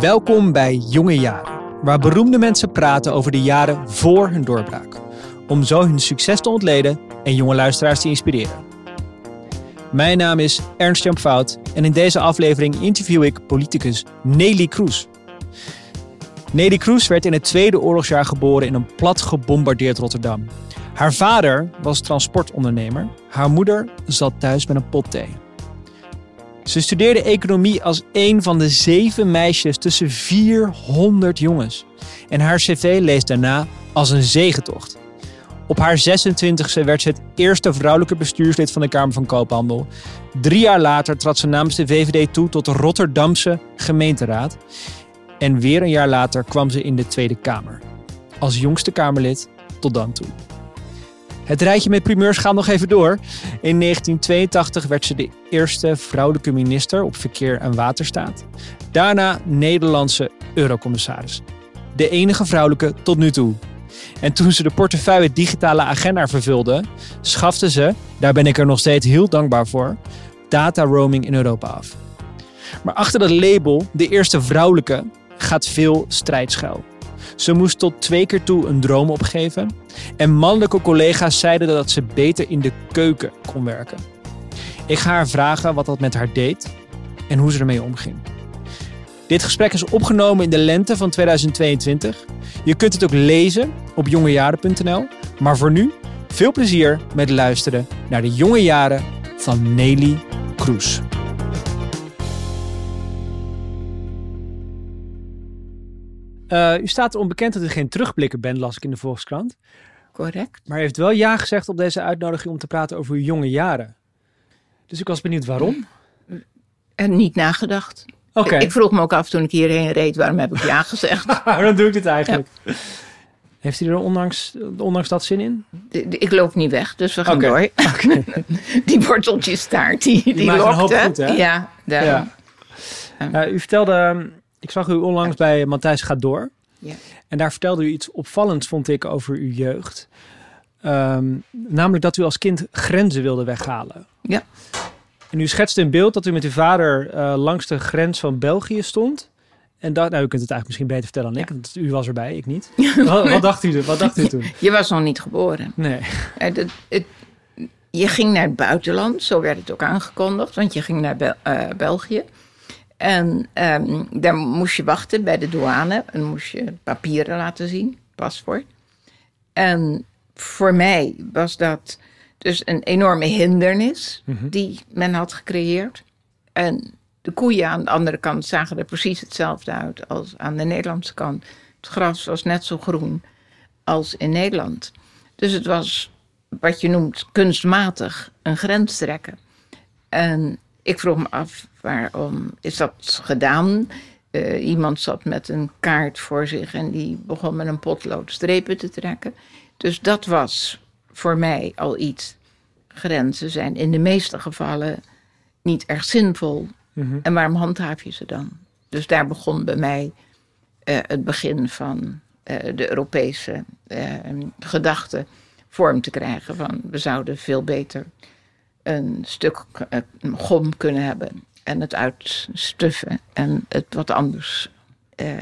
Welkom bij Jonge Jaren, waar beroemde mensen praten over de jaren voor hun doorbraak. Om zo hun succes te ontleden en jonge luisteraars te inspireren. Mijn naam is Ernst Jan Fout en in deze aflevering interview ik politicus Nelly Kroes. Nelly Kroes werd in het Tweede Oorlogsjaar geboren in een plat gebombardeerd Rotterdam. Haar vader was transportondernemer, haar moeder zat thuis met een pot thee. Ze studeerde economie als een van de zeven meisjes tussen 400 jongens. En haar cv leest daarna als een zegentocht. Op haar 26e werd ze het eerste vrouwelijke bestuurslid van de Kamer van Koophandel. Drie jaar later trad ze namens de VVD toe tot de Rotterdamse gemeenteraad. En weer een jaar later kwam ze in de Tweede Kamer. Als jongste Kamerlid tot dan toe. Het rijtje met primeurs gaat nog even door. In 1982 werd ze de eerste vrouwelijke minister op verkeer en waterstaat. Daarna Nederlandse eurocommissaris. De enige vrouwelijke tot nu toe. En toen ze de portefeuille digitale agenda vervulde, schafte ze, daar ben ik er nog steeds heel dankbaar voor, data roaming in Europa af. Maar achter dat label, de eerste vrouwelijke, gaat veel strijd schuil. Ze moest tot twee keer toe een droom opgeven. En mannelijke collega's zeiden dat ze beter in de keuken kon werken. Ik ga haar vragen wat dat met haar deed en hoe ze ermee omging. Dit gesprek is opgenomen in de lente van 2022. Je kunt het ook lezen op jongejaren.nl. Maar voor nu, veel plezier met luisteren naar de jonge jaren van Nelly Kroes. Uh, u staat onbekend dat u geen terugblikker bent, las ik in de Volkskrant. Correct. Maar u heeft wel ja gezegd op deze uitnodiging om te praten over uw jonge jaren. Dus ik was benieuwd waarom. En niet nagedacht. Oké. Ik, ik, vroeg me ook af toen ik hierheen reed, waarom heb ik ja gezegd? waarom doe ik dit eigenlijk? Heeft u er ondanks, ondanks dat zin in? Ik loop niet weg, dus we gaan okay. door. Okay. die worteltjes staart, die, die, die lokte. Goed, hè? Ja, ja. Uh, u vertelde ik zag u onlangs bij Matthijs Gaat Door. Ja. En daar vertelde u iets opvallends, vond ik, over uw jeugd. Ehm, namelijk dat u als kind grenzen wilde weghalen. Ja. En u schetste een beeld dat u met uw vader uh, langs de grens van België stond. En dat, nou, u kunt het eigenlijk misschien beter vertellen dan ik, want u was erbij, ik niet. wat, wat, dacht u, wat dacht u toen? Je was nog niet geboren. Nee. Het, het, het, je ging naar het buitenland, zo werd het ook aangekondigd, want je ging naar Bel uh, België. En um, daar moest je wachten bij de douane en moest je papieren laten zien, paspoort. En voor mij was dat dus een enorme hindernis Mhm. die men had gecreëerd. En de koeien aan de andere kant zagen er precies hetzelfde uit als aan de Nederlandse kant. Het gras was net zo groen als in Nederland. Dus het was wat je noemt kunstmatig een grens trekken. En ik vroeg me af, waarom is dat gedaan? Uh, iemand zat met een kaart voor zich en die begon met een potlood strepen te trekken. Dus dat was voor mij al iets. Grenzen zijn in de meeste gevallen niet erg zinvol. Mhm. En waarom handhaaf je ze dan? Dus daar begon bij mij uh, het begin van uh, de Europese gedachte vorm te krijgen. Van we zouden veel beter een stuk een gom kunnen hebben en het uitstuffen en het wat anders uh,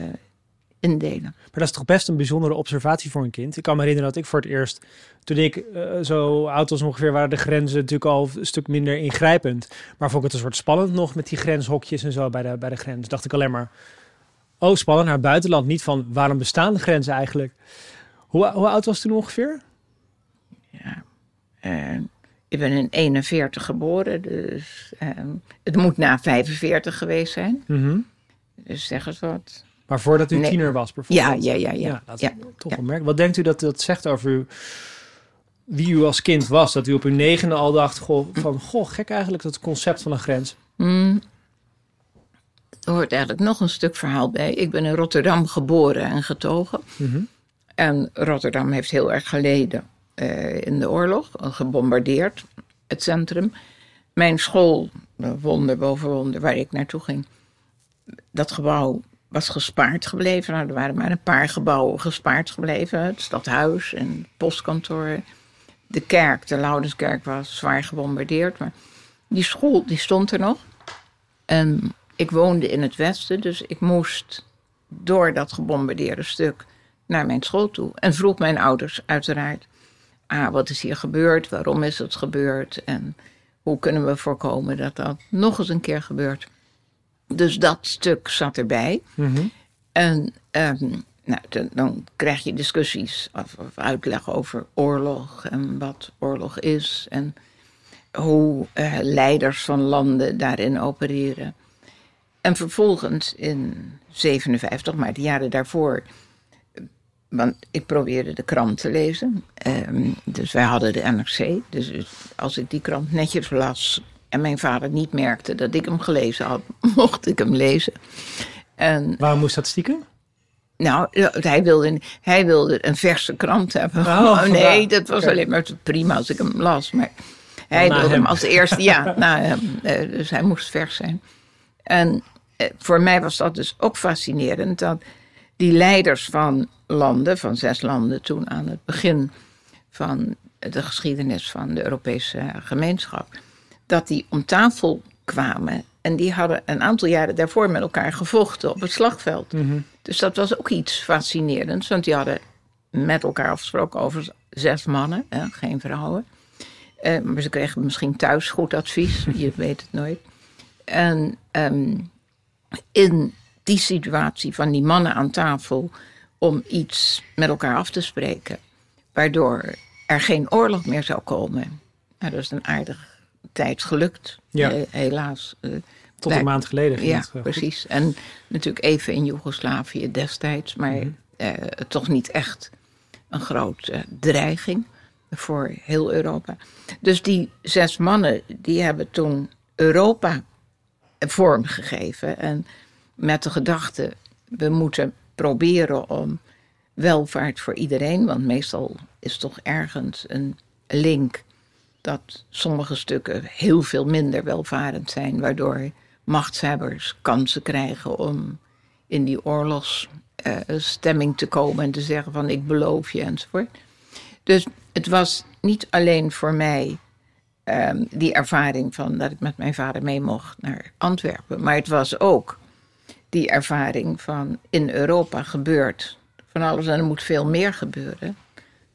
indelen. Maar dat is toch best een bijzondere observatie voor een kind. Ik kan me herinneren dat ik voor het eerst, toen ik uh, zo oud was ongeveer, waren de grenzen natuurlijk al een stuk minder ingrijpend. Maar vond ik het een soort spannend nog met die grenshokjes en zo bij de, bij de grens. Dacht ik alleen maar, oh spannend, naar het buitenland. Niet van, waarom bestaan de grenzen eigenlijk? Hoe, hoe oud was toen ongeveer? Ja, uh, ik ben in 41 geboren, dus um, het moet na 45 geweest zijn. Mm -hmm. Dus zeg eens wat. Maar voordat u nee. tiener was bijvoorbeeld? Ja, ja, ja. ja. ja dat ja. toch ja. merk. Wat denkt u dat dat zegt over u, wie u als kind was? Dat u op uw negende al dacht goh, van, goh, gek eigenlijk dat concept van een grens. Mm. Er hoort eigenlijk nog een stuk verhaal bij. Ik ben in Rotterdam geboren en getogen. Mm -hmm. En Rotterdam heeft heel erg geleden uh, in de oorlog, gebombardeerd, het centrum. Mijn school, wonder boven wonder, waar ik naartoe ging, dat gebouw was gespaard gebleven. Nou, er waren maar een paar gebouwen gespaard gebleven. Het stadhuis en postkantoor. De kerk, de Loudenskerk, was zwaar gebombardeerd. Maar die school, die stond er nog. En ik woonde in het westen, dus ik moest door dat gebombardeerde stuk naar mijn school toe. En vroeg mijn ouders uiteraard: ah, wat is hier gebeurd? Waarom is het gebeurd? En hoe kunnen we voorkomen dat dat nog eens een keer gebeurt? Dus dat stuk zat erbij. En ehm, nou, dan, dan krijg je discussies of, of uitleg over oorlog en wat oorlog is en hoe eh, leiders van landen daarin opereren. En vervolgens in 57, maar de jaren daarvoor, want ik probeerde de krant te lezen. Ehm, dus wij hadden de NRC. Dus als ik die krant netjes las en mijn vader niet merkte dat ik hem gelezen had, mocht ik hem lezen. En Waarom moest dat stiekem? nou, hij wilde, hij wilde een verse krant hebben. Oh, nee, vandaar. dat was alleen maar prima als ik hem las. Maar hij na wilde hem. hem als eerste, ja, na hem. Eh, dus hij moest vers zijn. En eh, voor mij was dat dus ook fascinerend dat die leiders van landen, van zes landen toen aan het begin van de geschiedenis van de Europese gemeenschap, dat die om tafel kwamen en die hadden een aantal jaren daarvoor met elkaar gevochten op het slagveld. Dus dat was ook iets fascinerends, want die hadden met elkaar afgesproken over zes mannen, hè, geen vrouwen. Eh, maar ze kregen misschien thuis goed advies, je weet het nooit. En ehm, in die situatie van die mannen aan tafel om iets met elkaar af te spreken, waardoor er geen oorlog meer zou komen. Nou, dat is een aardig tijd gelukt, Ja. eh, helaas. Eh, Tot wij- een maand geleden ging ja, het, eh, goed. precies. En natuurlijk even in Joegoslavië destijds, maar Mhm. eh, toch niet echt een grote dreiging voor heel Europa. Dus die zes mannen, die hebben toen Europa vormgegeven. En met de gedachte, we moeten proberen om welvaart voor iedereen, want meestal is toch ergens een link dat sommige stukken heel veel minder welvarend zijn, waardoor machtshebbers kansen krijgen om in die oorlogsstemming te komen en te zeggen van ik beloof je enzovoort. Dus het was niet alleen voor mij ehm, die ervaring van dat ik met mijn vader mee mocht naar Antwerpen, maar het was ook die ervaring van in Europa gebeurt van alles en er moet veel meer gebeuren.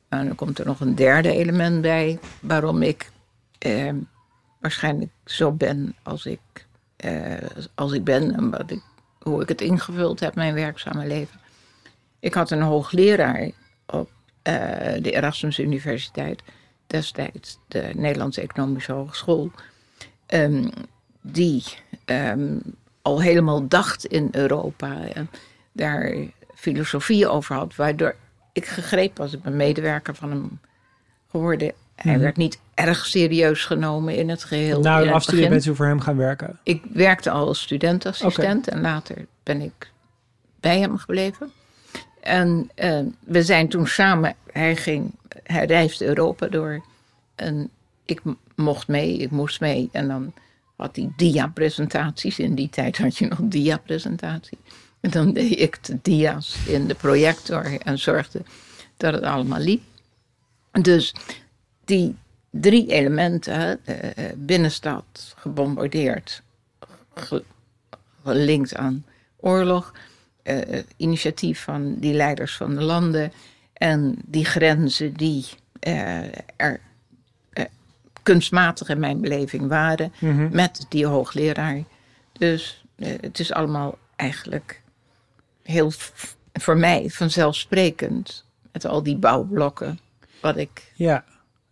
En dan komt er nog een derde element bij waarom ik eh, waarschijnlijk zo ben als ik, eh, als ik ben en wat ik, hoe ik het ingevuld heb, mijn werkzame leven. Ik had een hoogleraar op eh, de Erasmus Universiteit, destijds de Nederlandse Economische Hogeschool, ehm, die ehm, al helemaal dacht in Europa en daar filosofie over had, waardoor ik gegrepen was. Ik ben medewerker van hem geworden. Hij werd niet erg serieus genomen in het geheel. In uw het afstuderen bent u voor hem gaan werken. Ik werkte al als studentassistent en later ben ik bij hem gebleven. En eh, we zijn toen samen, hij, ging, hij reisde Europa door. En ik mocht mee, ik moest mee. En dan had hij dia-presentaties. In die tijd had je nog dia-presentatie. En dan deed ik de dia's in de projector en zorgde dat het allemaal liep. Dus die drie elementen, eh, eh, binnenstad gebombardeerd, ge- gelinkt aan oorlog, eh, initiatief van die leiders van de landen en die grenzen die er kunstmatig in mijn beleving waren, met die hoogleraar. Dus eh, het is allemaal eigenlijk heel voor mij vanzelfsprekend met al die bouwblokken wat ik Ja,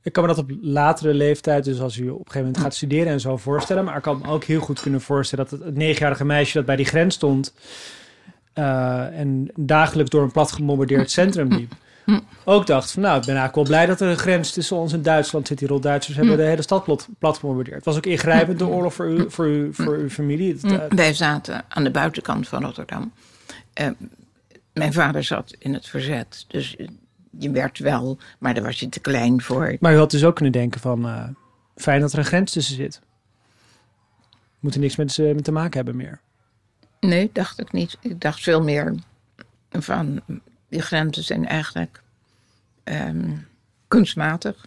ik kan me dat op latere leeftijd, dus als u op een gegeven moment gaat studeren en zo voorstellen. Maar ik kan me ook heel goed kunnen voorstellen dat het negenjarige meisje dat bij die grens stond eh, en dagelijks door een plat gebombardeerd centrum liep. Ook dacht van nou, ik ben eigenlijk wel blij dat er een grens tussen ons en Duitsland zit. Die rol Duitsers hebben de hele stad plat, plat. Het was ook ingrijpend de oorlog voor, u, voor, u, voor uw familie. Eh, Wij zaten aan de buitenkant van Rotterdam. Eh, mijn vader zat in het verzet, dus je werd wel, maar daar was je te klein voor. maar u had dus ook kunnen denken van eh, fijn dat er een grens tussen zit. Moet er niks met, ze- met te maken hebben meer. Nee, dacht ik niet. Ik dacht veel meer van die grenzen zijn eigenlijk ehm, kunstmatig.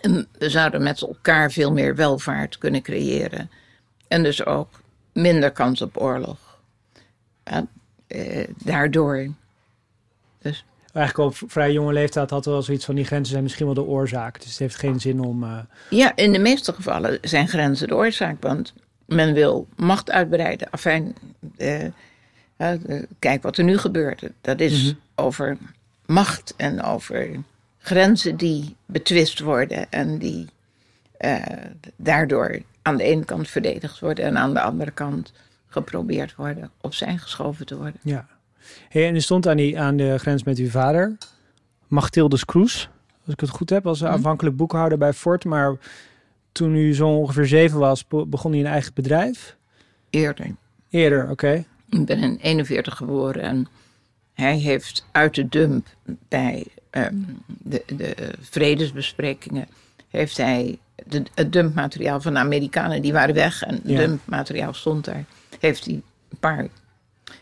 En we zouden met elkaar veel meer welvaart kunnen creëren. En dus ook minder kans op oorlog. Ja, eh, daardoor. Dus Eigenlijk op vrij jonge leeftijd had er wel zoiets van die grenzen zijn misschien wel de oorzaak. Dus het heeft geen zin om. eh, ja, in de meeste gevallen zijn grenzen de oorzaak. Want men wil macht uitbreiden. Afijn, eh, kijk wat er nu gebeurt. Dat is Mhm. over macht en over grenzen die betwist worden. En die eh, daardoor aan de ene kant verdedigd worden. En aan de andere kant geprobeerd worden opzij geschoven te worden. ja. Hey, en u stond aan, die, aan de grens met uw vader, Machtildus Kroes, als ik het goed heb, als Mhm. aanvankelijk boekhouder bij Fort. Maar toen u zo ongeveer zeven was, be- begon hij een eigen bedrijf. Eerder. Eerder, oké. Ik ben in 41 geboren en hij heeft uit de dump bij ehm, de, de vredesbesprekingen, heeft hij de, het dumpmateriaal van de Amerikanen, die waren weg en het Ja. dumpmateriaal stond daar, heeft hij een paar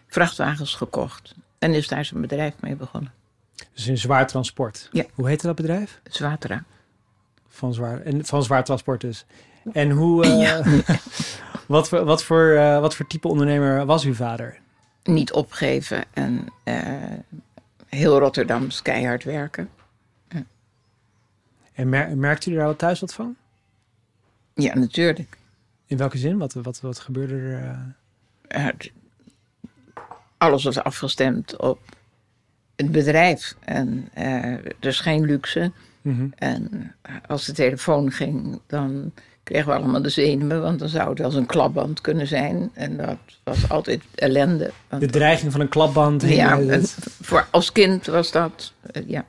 vrachtwagens gekocht en is daar zijn bedrijf mee begonnen. Dus in zwaar transport. Ja. Hoe heette dat bedrijf? Zwatra. Van zwaar, en van zwaar transport dus. En hoe, eh, wat, voor, wat, voor, eh, wat voor type ondernemer was uw vader? Niet opgeven en eh, heel Rotterdams keihard werken. En mer merkte u daar wel thuis wat van? Ja, natuurlijk. In welke zin? Wat, wat, wat gebeurde er? eh? alles was afgestemd op het bedrijf. En dus geen luxe. Mhm. En als de telefoon ging, dan kregen we allemaal de zenuwen. Want dan zou het als een klapband kunnen zijn. En dat was altijd ellende. De dreiging van een klapband. ja, het- voor, als kind was dat, eh, ja,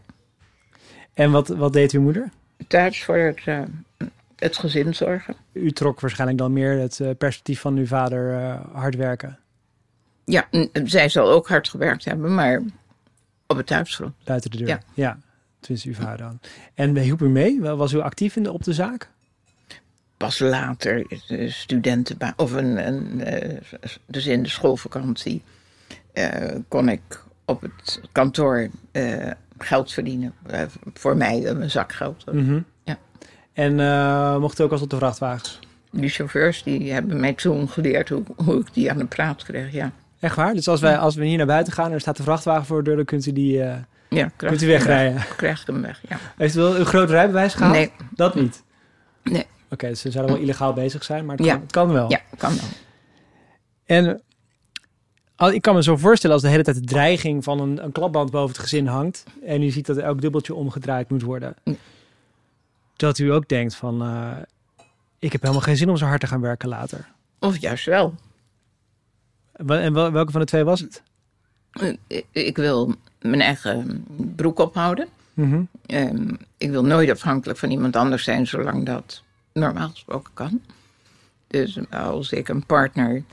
En wat, wat deed uw moeder? thuis voor het, eh, het gezin zorgen. U trok waarschijnlijk dan meer het eh, perspectief van uw vader hard werken. Ja, zij zal ook hard gewerkt hebben, maar op het thuisfront. Buiten de deur. Ja. ja. Tenminste, uw vader dan. En hielp u mee? Was u actief in de, op de zaak? Pas later de studentenbaan, of een, een, eh, dus in de schoolvakantie, eh, kon ik op het kantoor eh, geld verdienen. Voor mij een zakgeld. Mhm. Ja. En mocht u ook als op de vrachtwagens? Die chauffeurs die hebben mij toen geleerd hoe, hoe ik die aan de praat kreeg. Ja, Echt waar? Dus als, wij, als we hier naar buiten gaan en er staat de vrachtwagen voor de deur, dan kunt u, die, ja kunt u wegrijden. Hem weg, ja. Heeft u wel een groot rijbewijs gehaald? Nee, Dat niet? Nee. Oké, dus ze zouden wel illegaal bezig zijn, maar het, Ja. kan, het kan wel. ja, kan wel. En al- ik kan me zo voorstellen als de hele tijd de dreiging van een, een klapband boven het gezin hangt. En u ziet dat elk dubbeltje omgedraaid moet worden. Dat u ook denkt van, eh, ik heb helemaal geen zin om zo hard te gaan werken later. Of juist wel. En wel- welke van de twee was het? Eh, Ik wil mijn eigen broek ophouden. Mhm. Ehm, ik wil nooit afhankelijk van iemand anders zijn, zolang dat normaal gesproken kan. Dus als ik een partner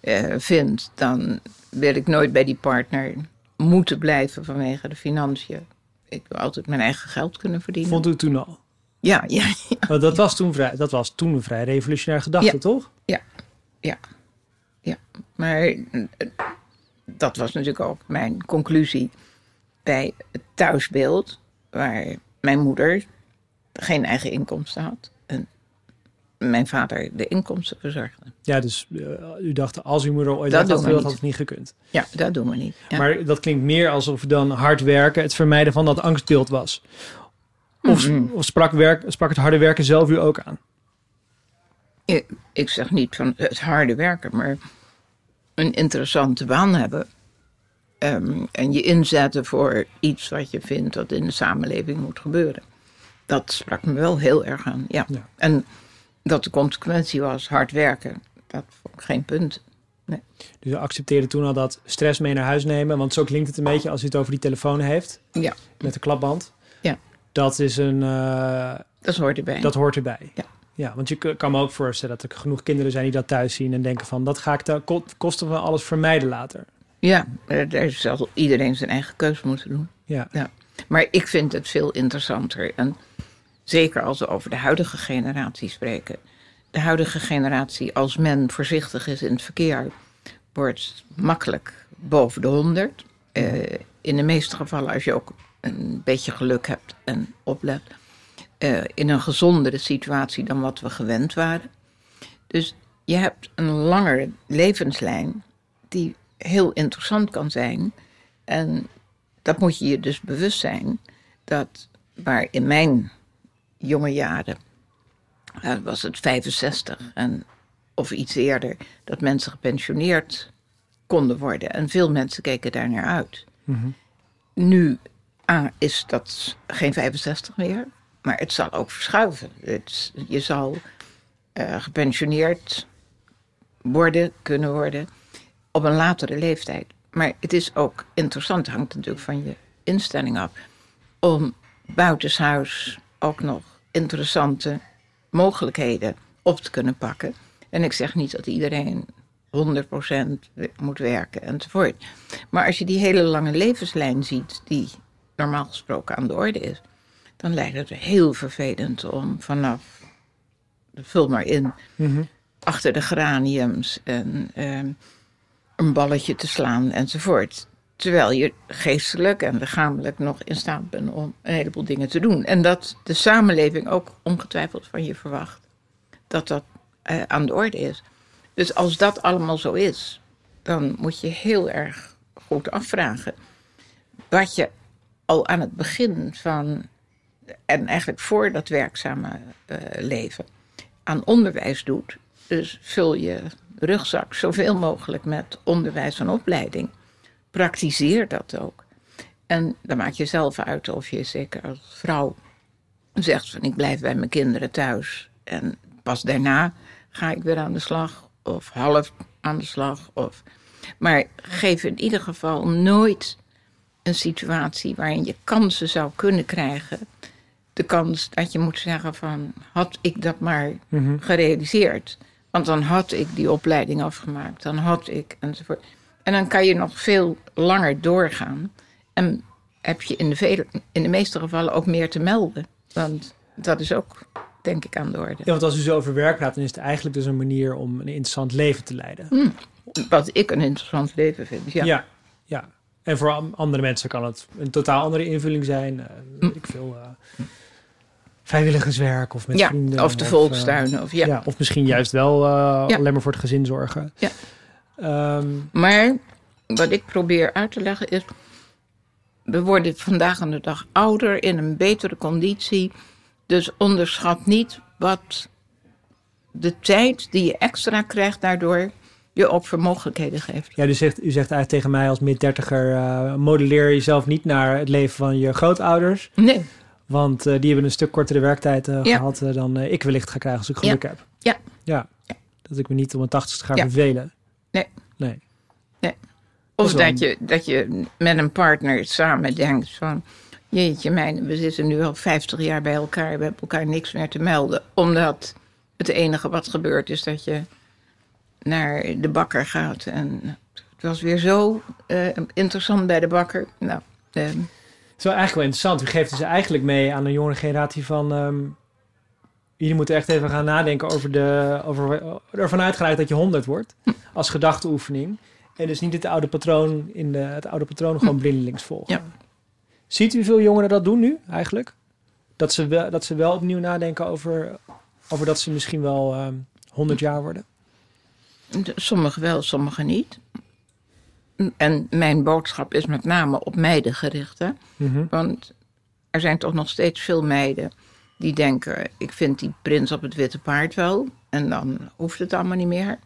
eh, vind, dan wil ik nooit bij die partner moeten blijven vanwege de financiën. Ik wil altijd mijn eigen geld kunnen verdienen. Vond u toen al? Ja, ja, ja, dat was toen, vrij, dat was toen een vrij revolutionaire gedachte, Ja. toch? ja. Maar eh, dat was natuurlijk ook mijn conclusie bij het thuisbeeld, waar mijn moeder geen eigen inkomsten had. Mijn vader de inkomsten verzorgde. Ja, dus eh, u dacht, als uw moeder ooit Dat had gewild, had het niet gekund. Ja, dat doen we niet. Ja. Maar dat klinkt meer alsof dan hard werken het vermijden van dat angstbeeld was. Of, of sprak, werk, sprak het harde werken zelf u ook aan? ik, ik zeg niet van het harde werken, maar een interessante baan hebben. Ehm, en je inzetten voor iets wat je vindt dat in de samenleving moet gebeuren. Dat sprak me wel heel erg aan. Ja. Ja. En dat de consequentie was hard werken, dat vond ik geen punt. Dus u accepteerde toen al dat stress mee naar huis nemen. Want zo klinkt het een beetje als u het over die telefoon heeft. Ja. Met de klapband. Ja. Dat is een... eh, Dat hoort erbij. dat hoort erbij. Ja. Ja, want je kan me ook voorstellen dat er genoeg kinderen zijn die dat thuis zien en denken van... dat ga ik de ko- kosten van alles vermijden later. Ja, daar zal iedereen zijn eigen keuze moeten doen. Ja. Maar ik vind het veel interessanter. En zeker als we over de huidige generatie spreken. De huidige generatie, als men voorzichtig is in het verkeer, wordt makkelijk boven de 100. Eh, in de meeste gevallen, als je ook een beetje geluk hebt en oplet, eh, in een gezondere situatie dan wat we gewend waren. Dus je hebt een langere levenslijn die heel interessant kan zijn. En dat moet je je dus bewust zijn. Dat waar in mijn jonge jaren, was het 65 en, of iets eerder, dat mensen gepensioneerd konden worden. En veel mensen keken daar naar uit. Nu A, is dat geen 65 meer, maar het zal ook verschuiven. Het, je zal eh, gepensioneerd worden, kunnen worden op een latere leeftijd. Maar het is ook interessant, hangt natuurlijk van je instelling af, om buitenshuis ook nog interessante mogelijkheden op te kunnen pakken. En ik zeg niet dat iedereen 100% moet werken enzovoort. Maar als je die hele lange levenslijn ziet, die normaal gesproken aan de orde is, dan lijkt het heel vervelend om vanaf, vul maar in, achter de geraniums en ehm, een balletje te slaan enzovoort. Terwijl je geestelijk en lichamelijk nog in staat bent om een heleboel dingen te doen. En dat de samenleving ook ongetwijfeld van je verwacht dat dat eh, aan de orde is. Dus als dat allemaal zo is, dan moet je heel erg goed afvragen wat je al aan het begin van, en eigenlijk voor dat werkzame uh, leven, aan onderwijs doet. Dus vul je rugzak zoveel mogelijk met onderwijs en opleiding. Praktiseer dat ook. En dan maak je zelf uit of je zeker als vrouw zegt van ik blijf bij mijn kinderen thuis en pas daarna ga ik weer aan de slag of half aan de slag. Of... Maar geef in ieder geval nooit een situatie waarin je kansen zou kunnen krijgen. De kans dat je moet zeggen van had ik dat maar gerealiseerd. Want dan had ik die opleiding afgemaakt, dan had ik enzovoort. En dan kan je nog veel langer doorgaan. En heb je in de, vele, in de meeste gevallen ook meer te melden. Want dat is ook, denk ik, aan de orde. Ja, want als u zo over werk praat, dan is het eigenlijk dus een manier om een interessant leven te leiden. Hmm. Wat ik een interessant leven vind, ja. Ja, ja. En voor andere mensen kan het een totaal andere invulling zijn. Uh, weet ik veel... Uh, vrijwilligerswerk of met ja, vrienden. Of de volkstuinen. Uh, of, ja. ja. of misschien juist wel uh, ja. alleen maar voor het gezin zorgen. Ja. Um, maar wat ik probeer uit te leggen is... we worden vandaag aan de dag ouder in een betere conditie. Dus onderschat niet wat de tijd die je extra krijgt daardoor je ook voor mogelijkheden geeft. Ja, u zegt, u zegt eigenlijk tegen mij als mid-dertiger... Uh, modelleer jezelf niet naar het leven van je grootouders. Nee. Want uh, die hebben een stuk kortere werktijd uh, ja. gehad dan ik wellicht ga krijgen als ik geluk ja. heb. Ja. ja. Dat ik me niet om mijn tachtigste ga vervelen. Nee. Nee. nee. Of dat, je, dat je met een partner samen denkt van... Jeetje, mijn, we zitten nu al 50 jaar bij elkaar. We hebben elkaar niks meer te melden. Omdat het enige wat gebeurt is dat je naar de bakker gaat. En het was weer zo interessant bij de bakker. Nou... Het is wel eigenlijk wel interessant. U geeft dus eigenlijk mee aan een jongere generatie van... Um, jullie moeten echt even gaan nadenken over de... Over, ervan uitgaan dat je 100 wordt. Als gedachteoefening. En dus niet het oude patroon, in de, het oude patroon gewoon blindelings volgen. Ja. Ziet u veel jongeren dat doen nu eigenlijk? Dat ze wel, dat ze wel opnieuw nadenken over, over dat ze misschien wel um, 100 jaar worden? Sommigen wel, sommigen niet. En mijn boodschap is met name op meiden gericht. Hè? Mhm. Want er zijn toch nog steeds veel meiden die denken: ik vind die prins op het witte paard wel. En dan hoeft het allemaal niet meer.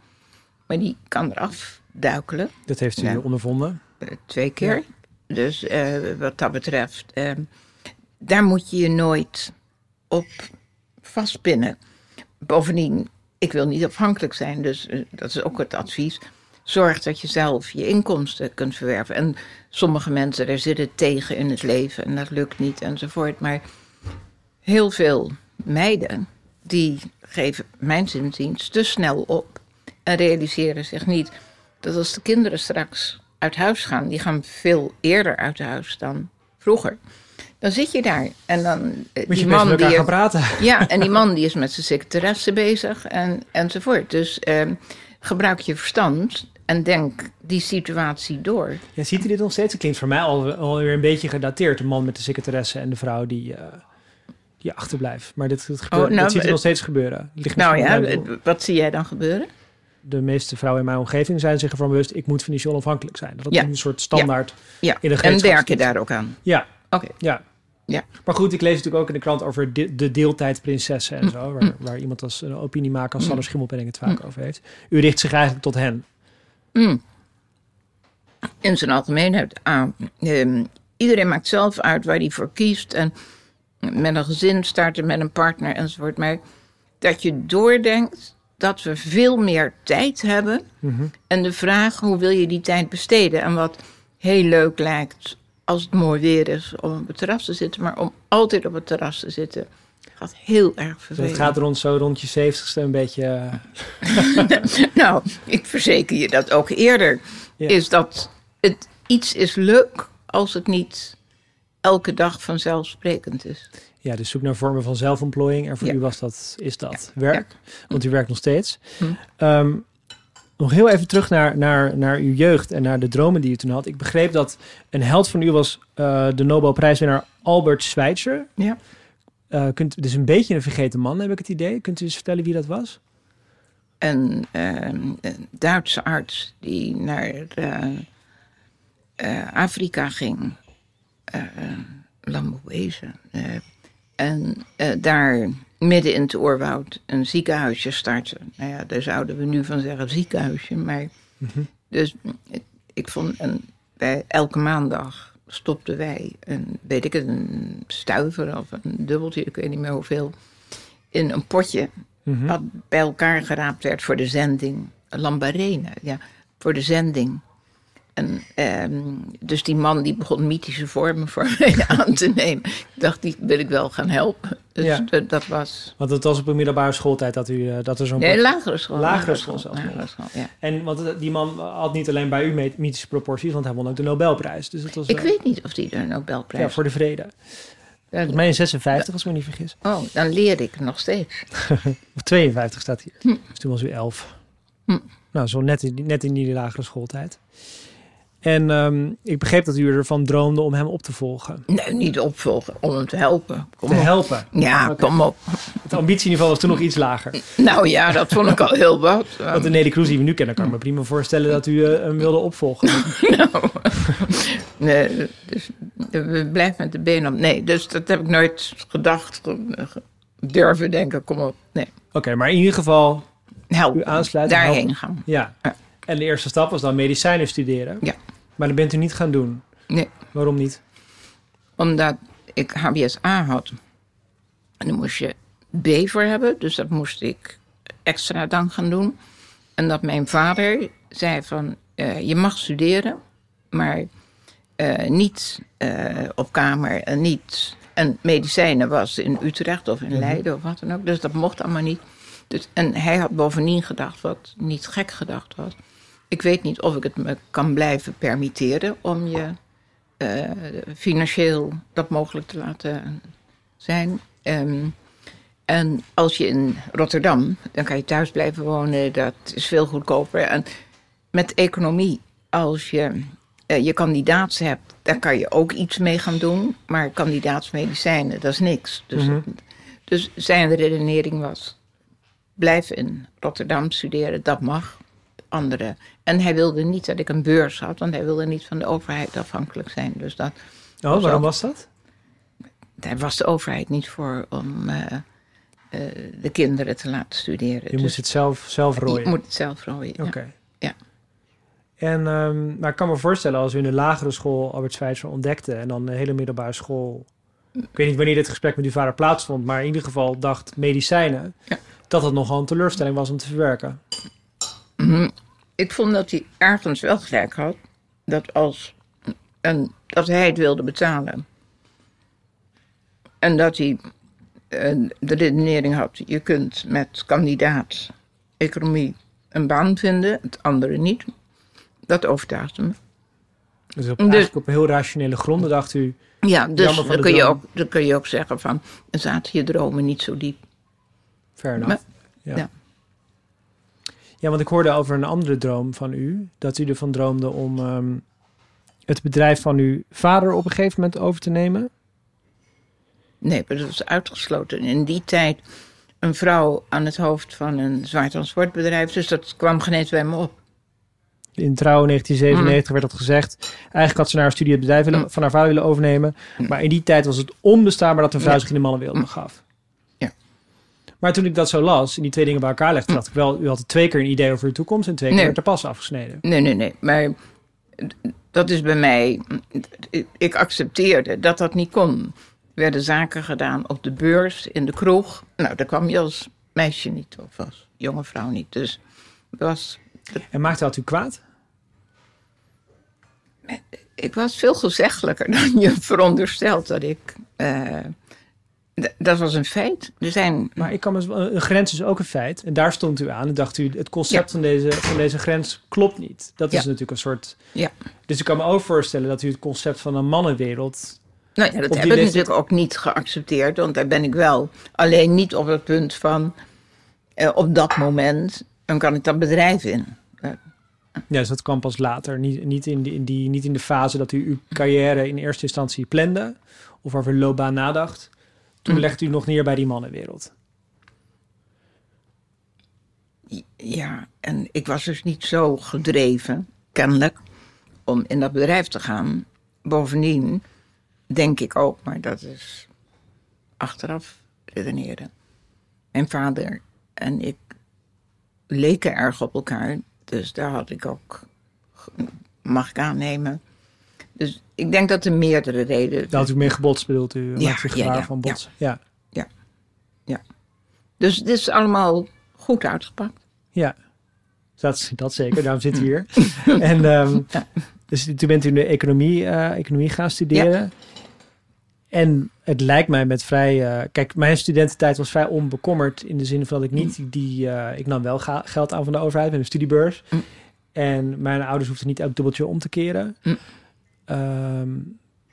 Maar die kan eraf duikelen. Dat heeft u Ja. ondervonden. Eh, Twee keer. Dus eh, wat dat betreft, eh, daar moet je je nooit op vastpinnen. Bovendien, ik wil niet afhankelijk zijn, dus dat is ook het advies. Zorg dat je zelf je inkomsten kunt verwerven. En sommige mensen, daar zitten tegen in het leven en dat lukt niet enzovoort. Maar heel veel meiden, die geven mijn zinziens te snel op. En realiseren zich niet dat als de kinderen straks uit huis gaan, die gaan veel eerder uit huis dan vroeger. Dan zit je daar en dan eh, Moet je die man die gaan praten. ja, en die man die is met zijn secretaresse bezig en, enzovoort. Dus ehm, gebruik je verstand en denk die situatie door. Ja, ziet u dit nog steeds? Het klinkt voor mij al, alweer een beetje gedateerd. De man met de secretaresse en de vrouw die, eh, die achterblijft. Maar dit, dit, gebeurt, nou, dat ziet het- nog steeds gebeuren. Ligt Nou ja, wat zie jij dan gebeuren? de meeste vrouwen in mijn omgeving zijn zich ervan bewust, ik moet financieel onafhankelijk zijn. Dat Ja. is een soort standaard Ja, in de en werk je daar ook aan? Ja, Oké. ja. Ja. Maar goed, ik lees natuurlijk ook in de krant over de, de deeltijdprinsessen en zo, waar, waar iemand als een opiniemaker als Sander Schimmelpenning het vaak over heeft. U richt zich eigenlijk tot hen. Mm. In zijn algemeenheid aan. Ehm, iedereen maakt zelf uit waar hij voor kiest. En met een gezin starten, met een partner enzovoort. Maar dat je doordenkt dat we veel meer tijd hebben. En de vraag, hoe wil je die tijd besteden? En wat heel leuk lijkt als het mooi weer is om op het terras te zitten. Maar om altijd op het terras te zitten gaat heel erg Dus vervelend. het gaat rond zo rond je zeventigste een beetje... eh, Nou, ik verzeker je dat ook eerder. Ja. Is dat het iets is leuk als het niet elke dag vanzelfsprekend is. Ja, dus zoek naar vormen van zelfontplooiing. En voor Ja. u was dat, is dat werk, Ja. want u werkt nog steeds. Hm. Ehm, nog heel even terug naar, naar, naar uw jeugd en naar de dromen die u toen had. Ik begreep dat een held van u was eh, de Nobelprijswinnaar Albert Schweitzer. Ja. Eh, kunt, is een beetje een vergeten man, heb ik het idee. Kunt u eens vertellen wie dat was? Een, ehm, een Duitse arts die naar eh, Afrika ging. Eh Lambewezen. eh, en eh, daar midden in het oerwoud een ziekenhuisje starten. Nou ja, daar zouden we nu van zeggen ziekenhuisje. Maar dus ik, ik vond, een, bij elke maandag stopten wij een, weet ik het, een stuiver of een dubbeltje, ik weet niet meer hoeveel, in een potje Mhm. wat bij elkaar geraapt werd voor de zending. Lambarene, ja, voor de zending. En, ehm, dus die man die begon mythische vormen voor mij aan te nemen. Ik dacht, die wil ik wel gaan helpen. Dus Ja. dat, dat was... Want het was op een middelbare schooltijd dat, u, eh, dat er zo'n... Nee, lagere school. Lagere school zelfs nog. lagere school, ja. En want het- die man had niet alleen bij u mythische proporties, want hij won ook de Nobelprijs. Dus het was Ik eh, weet niet of die de Nobelprijs... ja, voor de vrede. Volgens mij in 56, als ik me niet vergis. Oh, dan leer ik nog steeds. Of 52 staat hier. Hm. Dus toen was u 11. Hm. Nou, zo net in, net in die lagere schooltijd. En ehm, ik begreep dat u ervan droomde om hem op te volgen. Nee, niet opvolgen, om hem te helpen. Kom Te op. helpen. Ja, kom op. Het ambitieniveau was toen nog iets lager. Nou ja, dat vond ik al heel wat. Want de Nelly Kroes die we nu kennen, kan ik me prima voorstellen dat u eh, hem wilde opvolgen. Nou, nee, dus we blijven met de benen op. Nee, dus dat heb ik nooit gedacht, ge- ge- durven denken, kom op. Nee, Oké, maar in ieder geval help. u aansluiten. Daarheen helpen. gaan. Ja. Ja. En de eerste stap was dan medicijnen studeren. Ja. Maar dat bent u niet gaan doen. Nee, Waarom niet? omdat ik HBSA had. En daar moest je B voor hebben, dus dat moest ik extra dan gaan doen. En dat mijn vader zei van, eh, je mag studeren, maar eh, niet eh, op kamer en niet... En medicijnen was in Utrecht of in Leiden of wat dan ook, dus dat mocht allemaal niet. Dus, en hij had bovendien gedacht, wat niet gek gedacht was... Ik weet niet of ik het me kan blijven permitteren om je eh, financieel dat mogelijk te laten zijn. Ehm, en als je in Rotterdam, dan kan je thuis blijven wonen, dat is veel goedkoper. En met economie, als je eh, je kandidaats hebt, daar kan je ook iets mee gaan doen. Maar kandidaatsmedicijnen, dat is niks. Dus, Mhm. dus zijn redenering was, blijf in Rotterdam studeren, dat mag. En hij wilde niet dat ik een beurs had, want hij wilde niet van de overheid afhankelijk zijn. Dus dat, Oh, waarom was dat? daar was de overheid niet voor om eh, eh, de kinderen te laten studeren. Je Dus moest het zelf, zelf je rooien. moet het zelf rooien. Oké. Ja. En ehm, maar ik kan me voorstellen als u in de lagere school Albert Schweitzer ontdekte en dan de hele middelbare school. Ik weet niet wanneer dit gesprek met uw vader plaatsvond, maar in ieder geval dacht medicijnen. Ja. Dat het nogal een teleurstelling was om te verwerken. Ik vond dat hij ergens wel gelijk had. Dat als en dat hij het wilde betalen. En dat hij eh, de redenering had: je kunt met kandidaat economie een baan vinden, het andere niet. Dat overtuigde me. Dus op, Dus- op heel rationele gronden dacht u. Ja, dus dan kun, je ook, dan kun je ook zeggen van, zaten je dromen niet zo diep. Fair enough. Maar- ja. ja. Ja, want ik hoorde over een andere droom van u. Dat u ervan droomde om ehm, het bedrijf van uw vader op een gegeven moment over te nemen. Nee, maar dat was uitgesloten. In die tijd een vrouw aan het hoofd van een zwaar transportbedrijf. Dus dat kwam geen eens bij me op. In Trouw 1997 werd dat gezegd. Eigenlijk had ze naar haar studie het bedrijf willen, Mm. van haar vader willen overnemen. Mm. Maar in die tijd was het onbestaanbaar dat een vrouw zich in de mannenwereld Mm. begaf. Maar toen ik dat zo las, en die twee dingen bij elkaar legde, Mm. dacht ik wel, u had twee keer een idee over uw toekomst en twee keer werd er pas afgesneden. Nee, nee, nee. Maar dat is bij mij. Ik accepteerde dat dat niet kon. Er werden zaken gedaan op de beurs, in de kroeg. Nou, daar kwam je als meisje niet, of als jonge vrouw niet. Dus was, En maakte dat u kwaad? ik was veel gezeggelijker dan je veronderstelt dat ik. eh, dat was een feit. Er zijn. Maar ik kan me, een grens is ook een feit. En daar stond u aan en dacht u, het concept Ja. van, deze, van deze grens klopt niet. Dat is Ja. natuurlijk een soort... Ja. Dus ik kan me ook voorstellen dat u het concept van een mannenwereld... Nou ja, dat heb ik leeftijd- natuurlijk ook niet geaccepteerd, want daar ben ik wel. Alleen niet op het punt van. eh, op dat moment, dan kan ik dat bedrijf in. Ja, dus dat kwam pas later. Niet, niet, in, die, in die, niet in de fase dat u uw carrière in eerste instantie plande... of over loopbaan nadacht. Toen Mm. legde u nog neer bij die mannenwereld. Ja, en ik was dus niet zo gedreven, kennelijk, om in dat bedrijf te gaan. Bovendien denk ik ook, maar dat is achteraf redeneren. Mijn vader en ik leken erg op elkaar, dus daar had ik ook, mag ik aannemen. Dus ik denk dat er meerdere redenen. Had u mee gebotst, bedoelt u? Ja, maakt ja, gevaar ja, van ja. botsen. Ja. Dus het is allemaal goed uitgepakt. Ja, dat, dat zeker. Daarom zit u hier. en ehm, Ja. dus toen bent u de economie, eh, economie gaan studeren. En het lijkt mij met vrij... eh, kijk, mijn studententijd was vrij onbekommerd... in de zin van dat ik niet die... eh, ik nam wel ga- geld aan van de overheid met een studiebeurs. Mm. En mijn ouders hoefden niet elk dubbeltje om te keren. Mm. Ehm,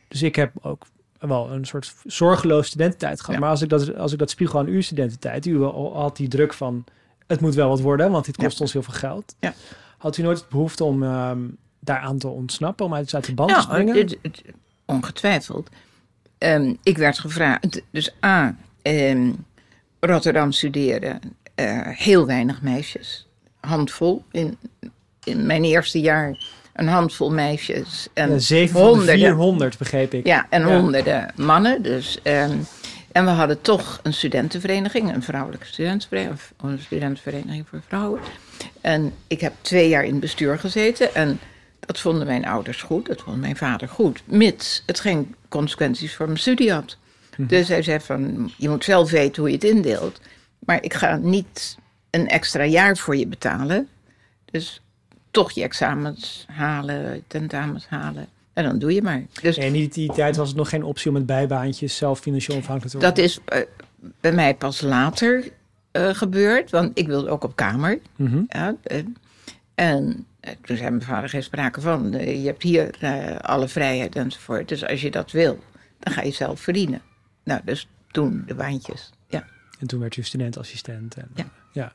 dus ik heb ook wel een soort zorgeloos studententijd gehad. Ja. Maar als ik, dat, als ik dat spiegel aan uw studententijd... u had die druk van... het moet wel wat worden, want dit kost Ja. ons heel veel geld. Ja. Had u nooit het behoefte om ehm, daaraan te ontsnappen... om uit, de band te springen? het- het- ongetwijfeld. Ehm, ik werd gevraagd, dus A, Rotterdam studeren, eh, heel weinig meisjes. Handvol. In, in mijn eerste jaar een handvol meisjes. En ja, 7 van de honderden. 400, begreep ik. Ja, en Ja. honderden mannen. Dus, ehm, en we hadden toch een studentenvereniging, een vrouwelijke studentenvereniging, of een studentenvereniging voor vrouwen. En ik heb twee jaar in het bestuur gezeten en dat vonden mijn ouders goed, dat vond mijn vader goed, mits het geen consequenties voor mijn studie had. Mhm. Dus hij zei van, je moet zelf weten hoe je het indeelt, maar ik ga niet een extra jaar voor je betalen. Dus toch je examens halen, tentamens halen. En dan doe je maar. Dus En in die, tijd was het nog geen optie om met bijbaantjes zelf financieel afhankelijk te Dat worden. is eh, bij mij pas later eh, gebeurd, want ik wilde ook op kamer. Mhm. Ja, en eh, toen zei mijn vader geen sprake van. je hebt hier alle vrijheid enzovoort. Dus als je dat wil, dan ga je zelf verdienen. Nou, dus toen de baantjes. Ja. En toen werd u studentassistent. En, Ja. ja.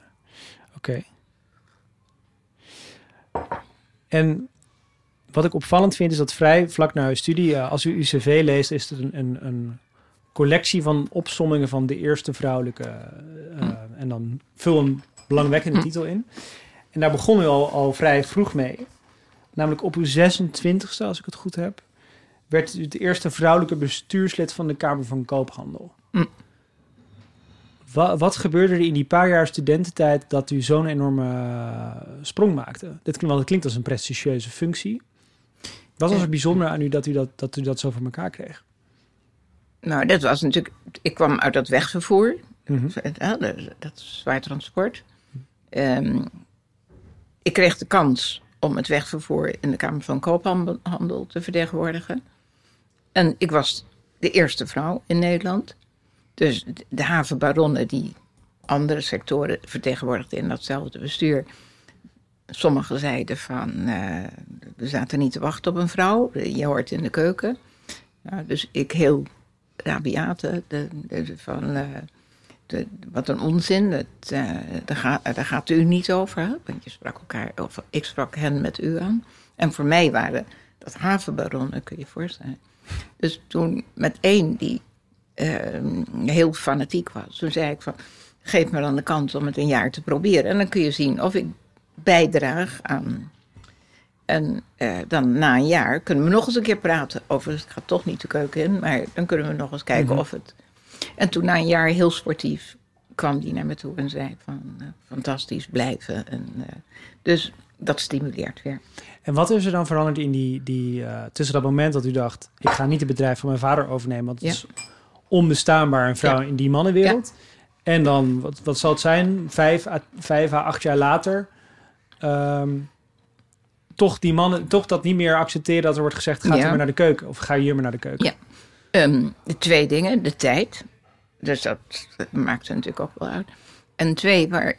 Oké. En wat ik opvallend vind is dat vrij vlak na uw studie, eh, als u uw cv leest, is het een, een, een collectie van opsommingen van de eerste vrouwelijke. Hm. En dan vul een belangwekkende Hm. titel in. En daar begon u al, al vrij vroeg mee. Namelijk op uw 26e, als ik het goed heb, werd u de eerste vrouwelijke bestuurslid van de Kamer van Koophandel. Hm. Wa- wat gebeurde er in die paar jaar studententijd dat u zo'n enorme eh, sprong maakte? Dit klinkt, want het klinkt als een prestigieuze functie. Wat was er bijzonder aan u dat u dat, dat, u dat zo voor elkaar kreeg? Nou, dat was natuurlijk. Ik kwam uit dat wegvervoer. Mhm. Dat is zwaar transport. Ehm, ik kreeg de kans om het wegvervoer in de Kamer van Koophandel te vertegenwoordigen. En ik was de eerste vrouw in Nederland. Dus de- havenbaronnen die andere sectoren vertegenwoordigden in datzelfde bestuur. Sommigen zeiden van, eh, we zaten niet te wachten op een vrouw, je hoort in de keuken. Dus ik heel rabiate, de, van, eh, wat een onzin, dat, eh, daar, gaat, daar gaat u niet over. Hè? Want je sprak elkaar, of ik sprak hen met u aan. En voor mij waren dat havenbaronnen, kun je je voorstellen. Dus toen met één die heel fanatiek was, toen zei ik van, geef me dan de kans om het een jaar te proberen. En dan kun je zien of ik bijdraag aan. En eh, dan na een jaar kunnen we nog eens een keer praten over. Het gaat toch niet de keuken in, maar dan kunnen we nog eens kijken Mhm. of het. En toen na een jaar heel sportief kwam die naar me toe en zei van eh, fantastisch blijven. En, eh, dus dat stimuleert weer. En wat is er dan veranderd in die, die tussen dat moment dat u dacht, ik ga niet het bedrijf van mijn vader overnemen, want het Ja. is onbestaanbaar een vrouw Ja. in die mannenwereld. En dan, wat, wat zal het zijn, vijf à, vijf à acht jaar later, ehm, toch die mannen, toch dat niet meer accepteren dat er wordt gezegd, ga Ja. er maar naar de keuken of ga hier maar naar de keuken. Ja. Ehm, de twee dingen, de tijd. Dus dat, dat maakt natuurlijk ook wel uit. En twee, waar,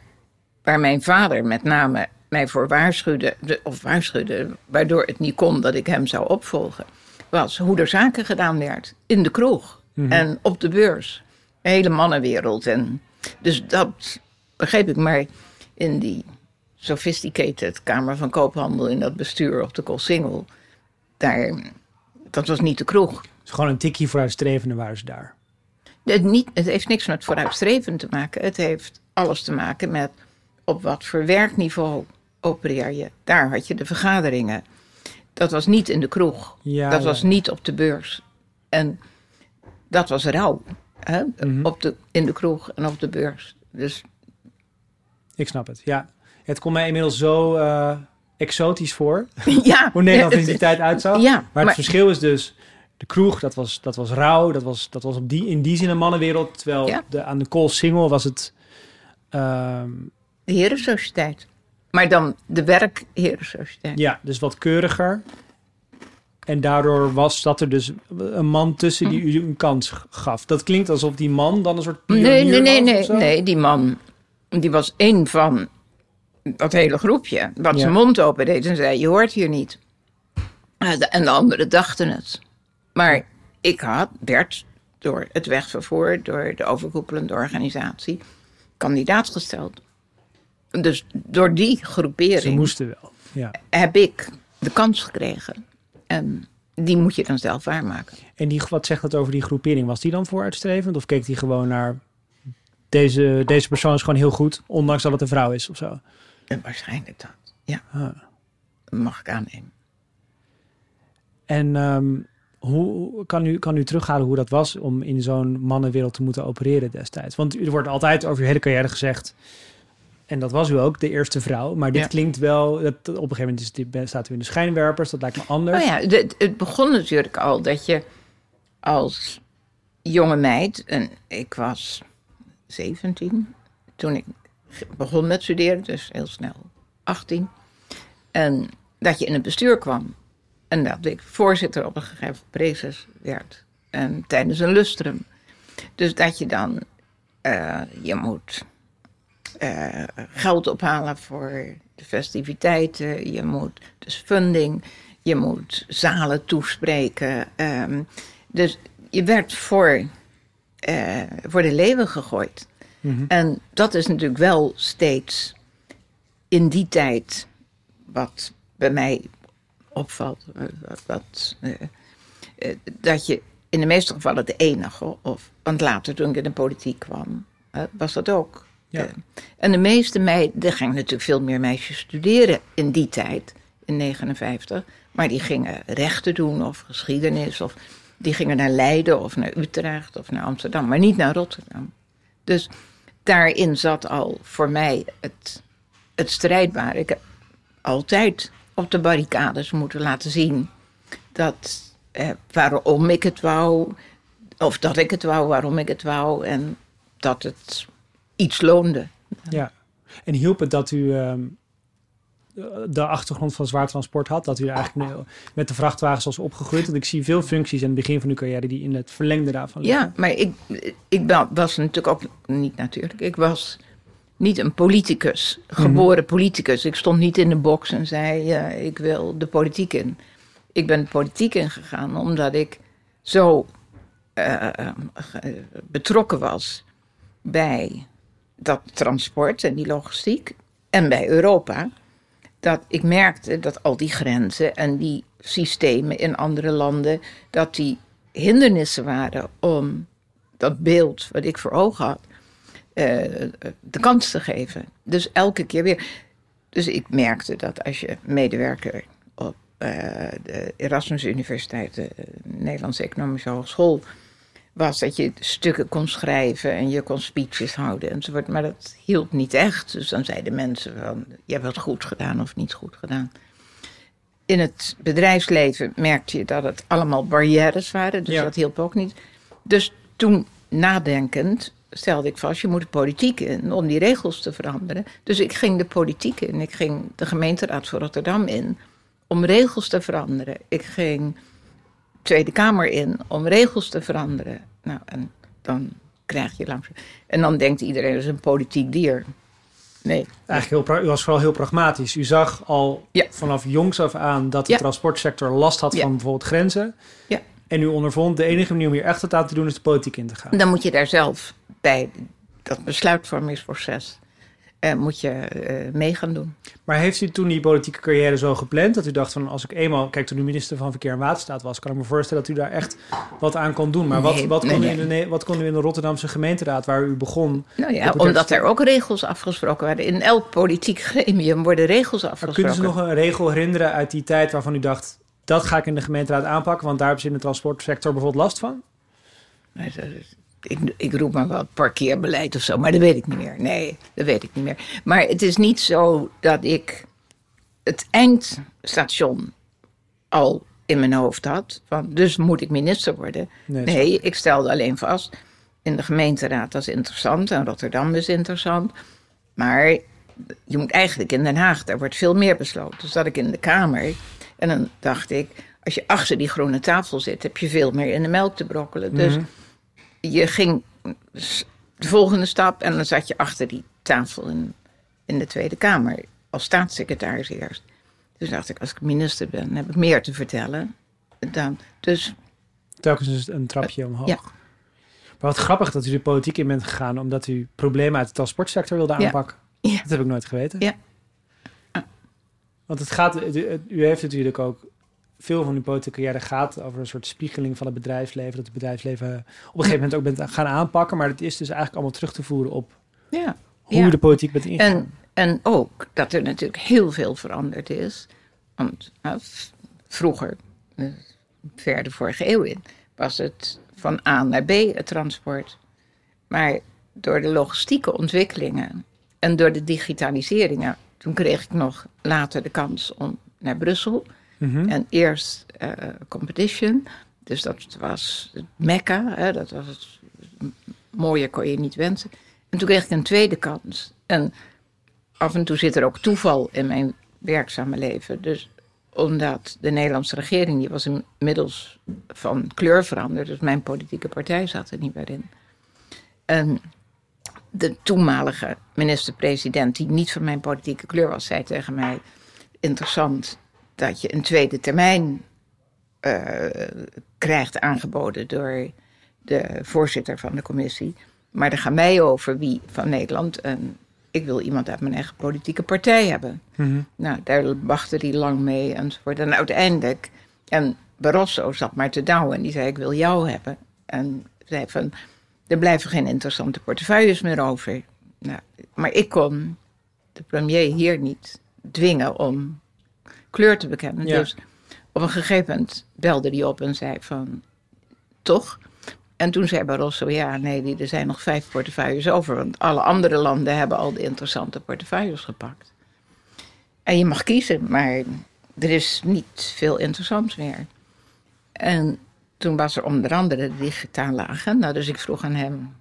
waar mijn vader met name mij voor waarschuwde, de- of waarschuwde, waardoor het niet kon dat ik hem zou opvolgen, was hoe er zaken gedaan werd in de kroeg Mhm. en op de beurs. De hele mannenwereld. En, dus dat begreep ik, maar in die sophisticated Kamer van Koophandel, in dat bestuur op de Koolsingel, daar, dat was niet de kroeg. Dus gewoon een tikje vooruitstrevende waren ze daar. Het, niet, het heeft niks met vooruitstrevend te maken. Het heeft alles te maken met op wat voor werkniveau opereer je. Daar had je de vergaderingen. Dat was niet in de kroeg. Ja, dat ja. was niet op de beurs. En dat was rauw. Hè? Mhm. op de, in de kroeg en op de beurs. Dus Ik snap het, ja. Het komt mij inmiddels zo eh, exotisch voor, ja. hoe Nederland er in die tijd uitzag. Ja, Maar het verschil is dus, de kroeg, dat was, dat was rauw, dat was, dat was op die, in die zin een mannenwereld. Terwijl Ja. de, aan de Kool Single was het... ehm, de herensociëteit. Maar dan de werkherensociëteit. ja, dus wat keuriger. En daardoor was dat er dus een man tussen die u een kans gaf. Dat klinkt alsof die man dan een soort Nee, nee, nee, nee, nee. Die man, die was één van dat hele groepje. Wat Ja. zijn mond open deed en zei, je hoort hier niet. Eh, En de anderen dachten het. Maar ik had, werd door het wegvervoer, door de overkoepelende organisatie, kandidaat gesteld. Dus door die Ze groepering moesten wel, ja. heb ik de kans gekregen. En die moet je dan zelf waarmaken. En die, wat zegt dat over die groepering? Was die dan vooruitstrevend? Of keek die gewoon naar... Deze, deze persoon is gewoon heel goed, ondanks dat het een vrouw is of zo? En waarschijnlijk dat. Ja, Ah. mag ik aannemen. En ehm, hoe kan u, kan u terughalen hoe dat was om in zo'n mannenwereld te moeten opereren destijds? Want er wordt altijd over uw hele carrière gezegd, en dat was u ook, de eerste vrouw. Maar dit Ja. klinkt wel, dat, op een gegeven moment is dit, staat u in de schijnwerpers, dat lijkt me anders. Nou ja, de- het begon natuurlijk al dat je als jonge meid, en ik was 17 toen ik begon met studeren, dus heel snel 18. En dat je in het bestuur kwam. En dat ik voorzitter op een gegeven prezes werd. En tijdens een lustrum. Dus dat je dan, eh, je moet eh, geld ophalen voor de festiviteiten. Je moet dus funding. Je moet zalen toespreken. ehm, dus je werd voor, eh, voor de leeuwen gegooid. Mhm. En dat is natuurlijk wel steeds in die tijd wat bij mij opvalt. eh, Wat, wat, dat je in de meeste gevallen de enige, of, want later toen ik in de politiek kwam, was dat ook. Ja. Eh, en de meeste meiden, er gingen natuurlijk veel meer meisjes studeren in die tijd, in 59. Maar die gingen rechten doen of geschiedenis, of die gingen naar Leiden of naar Utrecht of naar Amsterdam, maar niet naar Rotterdam. Dus daarin zat al voor mij het, het strijdbare. Ik heb altijd op de barricades moeten laten zien dat eh, waarom ik het wou, of dat ik het wou, waarom ik het wou en dat het iets loonde. Ja. En hielp het dat u ehm, de achtergrond van zwaar transport had? Dat u eigenlijk nu met de vrachtwagens was opgegroeid? Want ik zie veel functies aan het begin van uw carrière die in het verlengde daarvan liggen. Ja, maar ik, ik was natuurlijk ook niet natuurlijk. Ik was niet een politicus, geboren politicus. Ik stond niet in de box en zei: ja, Ik wil de politiek in. Ik ben de politiek ingegaan omdat ik zo eh, eh, betrokken was bij dat transport en die logistiek en bij Europa. Dat ik merkte dat al die grenzen en die systemen in andere landen, dat die hindernissen waren om dat beeld wat ik voor ogen had, de kans te geven. Dus elke keer weer. Dus ik merkte dat als je medewerker op de Erasmus Universiteit, de Nederlandse Economische Hogeschool, was dat je stukken kon schrijven en je kon speeches houden enzovoort. Maar dat hielp niet echt. Dus dan zeiden mensen van, je hebt het goed gedaan of niet goed gedaan. In het bedrijfsleven merkte je dat het allemaal barrières waren. Dus dat hielp ook niet. Dus toen nadenkend stelde ik vast, je moet de politiek in om die regels te veranderen. Dus ik ging de politiek in. Ik ging de gemeenteraad van Rotterdam in om regels te veranderen. Ik ging Tweede Kamer in om regels te veranderen. Nou, en dan krijg je langzaam. En dan denkt iedereen, dat is een politiek dier. Nee. Eigenlijk heel, u was vooral heel pragmatisch. U zag al vanaf jongs af aan dat de transportsector last had van bijvoorbeeld grenzen. Ja. En u ondervond, de enige manier om hier echt wat aan te doen is de politiek in te gaan. Dan moet je daar zelf bij dat besluitvormingsproces uh, moet je uh, mee gaan doen. Maar heeft u toen die politieke carrière zo gepland dat u dacht van als ik eenmaal, kijk toen u minister van Verkeer en Waterstaat was, kan ik me voorstellen dat u daar echt wat aan kon doen. Maar wat, wat, kon u in de, wat kon u in de Rotterdamse gemeenteraad waar u begon? Nou ja, omdat er ook regels afgesproken werden. In elk politiek gremium worden regels afgesproken. kunnen ze nog een regel herinneren uit die tijd waarvan u dacht dat ga ik in de gemeenteraad aanpakken, want daar hebben ze in de transportsector bijvoorbeeld last van? Nee, dat is ik, ik roep maar wat parkeerbeleid of zo, maar dat weet ik niet meer. Nee, dat weet ik niet meer. Maar het is niet zo dat ik het eindstation al in mijn hoofd had. Van, dus moet ik minister worden. Nee, nee ik stelde alleen vast. In de gemeenteraad dat is interessant en Rotterdam is interessant. Maar je moet eigenlijk in Den Haag, daar wordt veel meer besloten. Dus zat ik in de Kamer en dan dacht ik, als je achter die groene tafel zit, heb je veel meer in de melk te brokkelen. Dus mhm je ging de volgende stap en dan zat je achter die tafel in, in de Tweede Kamer als staatssecretaris eerst. Dus dacht ik, als ik minister ben, heb ik meer te vertellen. Dan, dus, Telkens een trapje omhoog. Ja. Maar wat grappig dat u de politiek in bent gegaan omdat u problemen uit de transportsector wilde aanpakken. Ja. Dat heb ik nooit geweten. Ja. Want het gaat, u heeft natuurlijk ook veel van uw politieke carrière gaat over een soort spiegeling van het bedrijfsleven. Dat het bedrijfsleven op een gegeven moment ook bent gaan aanpakken. Maar het is dus eigenlijk allemaal terug te voeren op ja. hoe de politiek bent ingegaan. En, en ook dat er natuurlijk heel veel veranderd is. Want nou, vroeger, eh, ver de vorige eeuw in, was het van A naar B het transport. Maar door de logistieke ontwikkelingen en door de digitaliseringen, toen kreeg ik nog later de kans om naar Brussel Mhm. En eerst uh, competition. Dus dat was het mekka. Hè, dat was het mooie kon je niet wensen. En toen kreeg ik een tweede kans. En af en toe zit er ook toeval in mijn werkzame leven. Dus omdat de Nederlandse regering, die was inmiddels van kleur veranderd. Dus mijn politieke partij zat er niet meer in. En de toenmalige minister-president, die niet van mijn politieke kleur was, zei tegen mij: Interessant, dat je een tweede termijn uh, krijgt aangeboden door de voorzitter van de commissie. Maar er gaat mij over wie van Nederland. En ik wil iemand uit mijn eigen politieke partij hebben. Mm Nou, daar wachtte hij lang mee enzovoort. En uiteindelijk, en Barroso zat maar te douwen en die zei: Ik wil jou hebben. En zei van: Er blijven geen interessante portefeuilles meer over. Nou, maar ik kon de premier hier niet dwingen om kleur te bekennen. Dus op een gegeven moment belde hij op en zei van, toch? En toen zei Barroso, ja, nee, er zijn nog vijf portefeuilles over. Want alle andere landen hebben al de interessante portefeuilles gepakt. En je mag kiezen, maar er is niet veel interessants meer. En toen was er onder andere de digitale agenda. Dus ik vroeg aan hem,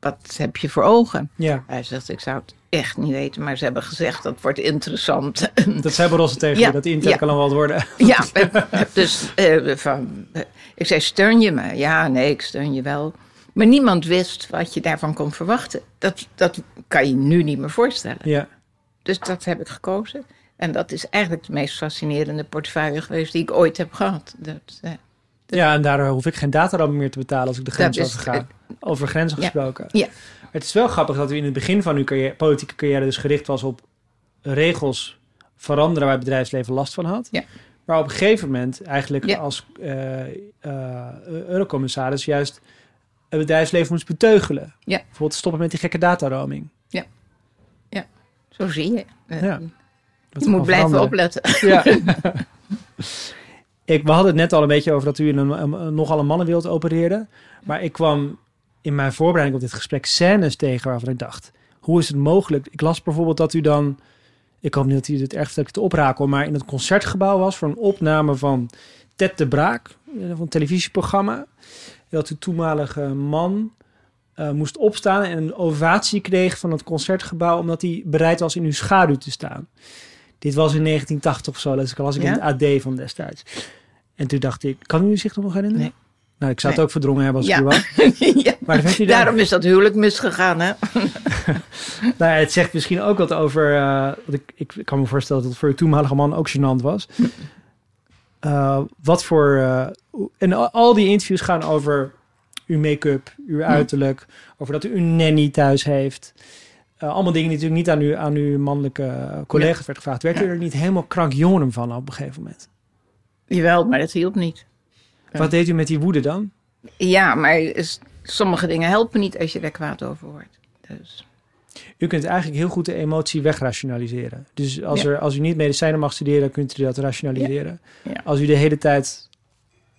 wat heb je voor ogen? Ja. Hij zegt, ik zou het echt niet weten, maar ze hebben gezegd dat wordt interessant. Dat zei Barossa tegen ja, je, dat internet kan al wat worden. Ja, dus uh, van, uh, ik zei, steun je me? Ja, nee, ik steun je wel. Maar niemand wist wat je daarvan kon verwachten. Dat, dat kan je nu niet meer voorstellen. Ja. Dus dat heb ik gekozen. En dat is eigenlijk de meest fascinerende portefeuille geweest die ik ooit heb gehad. Dat, uh, ja, en daar hoef ik geen data meer te betalen als ik de grens over ga. Over grenzen gesproken. Ja. Het is wel grappig dat u in het begin van uw carrière, politieke carrière dus gericht was op regels veranderen waar het bedrijfsleven last van had. Ja. Maar op een gegeven moment eigenlijk als uh, uh, eurocommissaris juist het bedrijfsleven moest beteugelen. Ja. Bijvoorbeeld stoppen met die gekke dataroming. Zo zie je. Eh, Ja. Je moet blijven opletten. Ja. ik, we hadden het net al een beetje over dat u in een, een- nogal een mannenwereld opereerde. Maar ik kwam in mijn voorbereiding op dit gesprek scènes tegen waarvan ik dacht... hoe is het mogelijk? Ik las bijvoorbeeld dat u dan... Ik hoop niet dat u erg dat ik het oprakel... maar in het concertgebouw was voor een opname van Ted de Braak... eh, van een televisieprogramma. Dat uw toenmalige man eh, moest opstaan en een ovatie kreeg van het concertgebouw... omdat hij bereid was in uw schaduw te staan. Dit was in 1980 of zo, dus ik las ik in het AD van destijds. En toen dacht ik, kan u zich nog herinneren? Nee. Nou, ik zou het Nee. ook verdrongen hebben als Ja. ik u was. ja. Maar dat Daarom is dat huwelijk misgegaan, hè? Nou, het zegt misschien ook wat over... wat ik, ik kan me voorstellen dat het voor uw toenmalige man ook gênant was. Eh, wat voor... eh, en al- die interviews gaan over uw make-up, uw uiterlijk... over dat u een nanny thuis heeft... Allemaal dingen die natuurlijk niet aan, u, aan uw mannelijke collega's werd gevraagd. Werd u er niet helemaal krankjonem van op een gegeven moment? Jawel, maar dat hielp niet. Wat deed u met die woede dan? Ja, maar sommige dingen helpen niet als je er kwaad over wordt. Dus U kunt eigenlijk heel goed de emotie wegrationaliseren. Dus als, Ja. er, als u niet medicijnen mag studeren, kunt u dat rationaliseren. Ja. Als u de hele tijd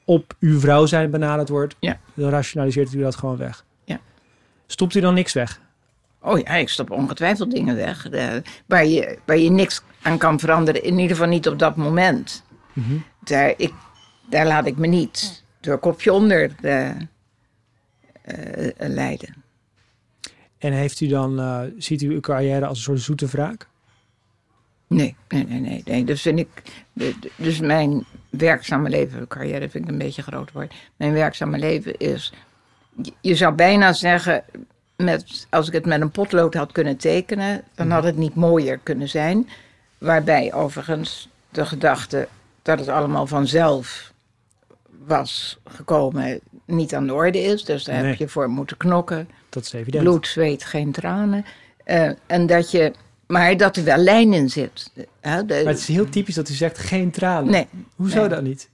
op uw vrouw zijn benaderd wordt, dan rationaliseert u dat gewoon weg. Ja. Stopt u dan niks weg? Oh ja, ik stop ongetwijfeld dingen weg. eh, waar, je, waar je niks aan kan veranderen. In ieder geval niet op dat moment. Mhm. Daar, ik, daar laat ik me niet door kopje onder eh, eh, leiden. En heeft u dan, eh, ziet u uw carrière als een soort zoete wraak? Nee, nee, nee, nee. nee. Dus, vind ik, de- de- dus mijn werkzame leven, carrière vind ik een beetje groot woord. Mijn werkzame leven is, je- je zou bijna zeggen, met, als ik het met een potlood had kunnen tekenen, dan had het niet mooier kunnen zijn. Waarbij overigens de gedachte dat het allemaal vanzelf was gekomen niet aan de orde is. Dus daar Nee. heb je voor moeten knokken. Dat is evident. Bloed, zweet, geen tranen. Eh, en dat je, maar dat er wel lijn in zit. Hè, de- Maar het is heel typisch dat u zegt geen tranen. nee, Hoezo nee. dan niet?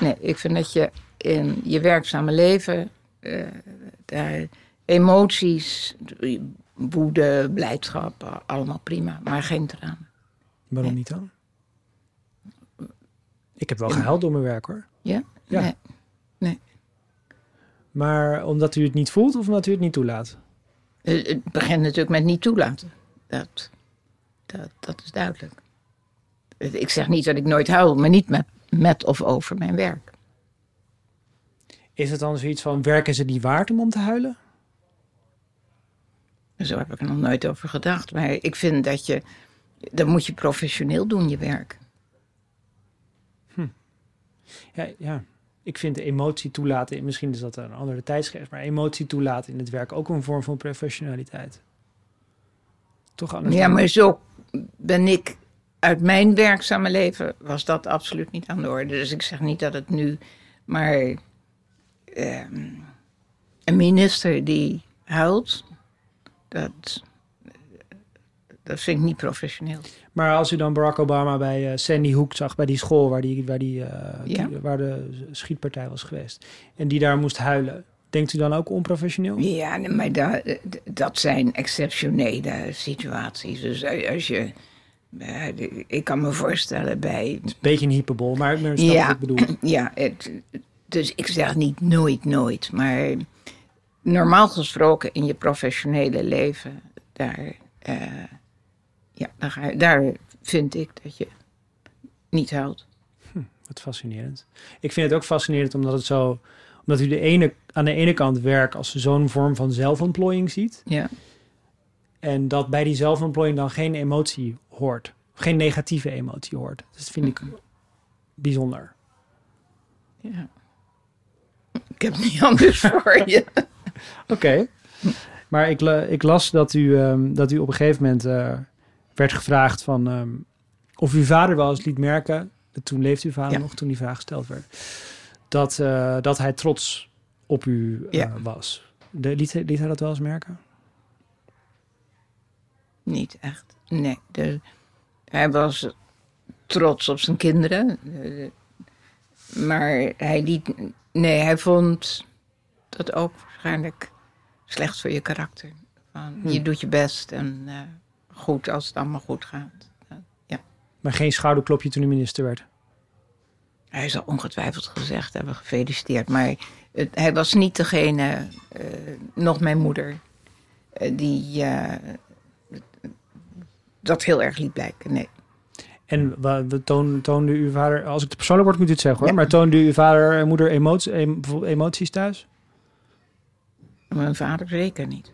nee, ik vind dat je in je werkzame leven eh, daar emoties, woede, blijdschap, allemaal prima, maar geen tranen. Waarom Nee. niet dan? Ik heb wel gehuild door mijn werk hoor. Ja? Ja. Nee. Maar omdat u het niet voelt of omdat u het niet toelaat? Eh, Het begint natuurlijk met niet toelaten. Dat, dat, dat is duidelijk. Ik zeg niet dat ik nooit huil, maar niet met, met of over mijn werk. Is het dan zoiets van, werk is het niet waard om om te huilen? Zo heb ik er nog nooit over gedacht. Maar ik vind dat je. Dan moet je professioneel doen, je werk. Ja, ja. Ik vind de emotie toelaten, misschien is dat een andere tijdsgeest, maar emotie toelaten in het werk ook een vorm van professionaliteit. Toch anders? Ja, maar zo ben ik. Uit mijn werkzame leven was dat absoluut niet aan de orde. Dus ik zeg niet dat het nu. Maar. ehm, een minister die huilt. Dat. Dat vind ik niet professioneel. Maar als u dan Barack Obama bij eh, Sandy Hook zag, bij die school waar, die, waar, die, eh, Ja. waar de schietpartij was geweest, en die daar moest huilen, denkt u dan ook onprofessioneel? Ja, maar da- dat zijn exceptionele situaties. Dus als je. eh, Ik kan me voorstellen bij Beetje een hyperbol, maar, maar Ja. wat ik bedoel. Ja, het, dus ik zeg niet nooit, nooit. Maar normaal gesproken in je professionele leven, daar, eh, ja, daar, ga je- daar vind ik dat je niet houdt. Wat fascinerend. Ik vind het ook fascinerend omdat het zo, omdat u de ene, aan de ene kant werk als zo'n vorm van zelfontplooiing ziet. Ja. En dat bij die zelfontplooiing dan geen emotie hoort. Geen negatieve emotie hoort. Dus dat vind ik bijzonder. ja. Ik heb niet anders voor je. Oké. Maar ik, ik las dat u, ehm, dat u op een gegeven moment eh, werd gevraagd van ehm, of uw vader wel eens liet merken, toen leefde uw vader Ja. nog, toen die vraag gesteld werd, dat, eh, dat hij trots op u eh, Ja. was. De, liet, hij- liet hij dat wel eens merken? Niet echt. Nee. De, hij was trots op zijn kinderen. Eh, maar hij liet. Nee, hij vond. dat ook waarschijnlijk slecht voor je karakter. Van, Hm. Je doet je best en eh, goed als het allemaal goed gaat. Ja. Maar geen schouderklopje toen u minister werd. Hij zal ongetwijfeld gezegd hebben gefeliciteerd. Maar het, hij was niet degene, eh, nog mijn moeder, eh, die eh, dat heel erg liet blijken. Nee. En we toon, toonde uw vader, als ik het persoonlijk word, moet u het zeggen hoor. Ja. Maar toonde uw vader en moeder emoties, emoties thuis? Mijn vader zeker niet.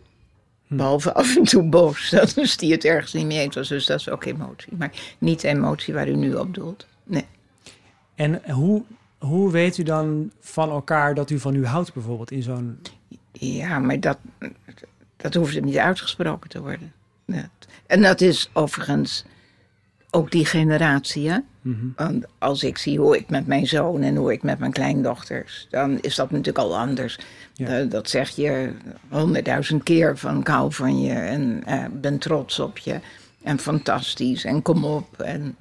Hm. Behalve af en toe boos. Dat is die het ergens niet mee eens was. Dus dat is ook emotie. Maar niet de emotie waar u nu op doelt. Nee. En hoe, hoe weet u dan van elkaar dat u van u houdt bijvoorbeeld in zo'n... Ja, maar dat, dat hoeft niet uitgesproken te worden. En dat is overigens ook die generatie. Hè? Mhm. Want als ik zie hoe ik met mijn zoon en hoe ik met mijn kleindochters, dan is dat natuurlijk al anders. Ja. Dat zeg je honderdduizend keer van ik hou van je en eh, ben trots op je. En fantastisch en kom op. En,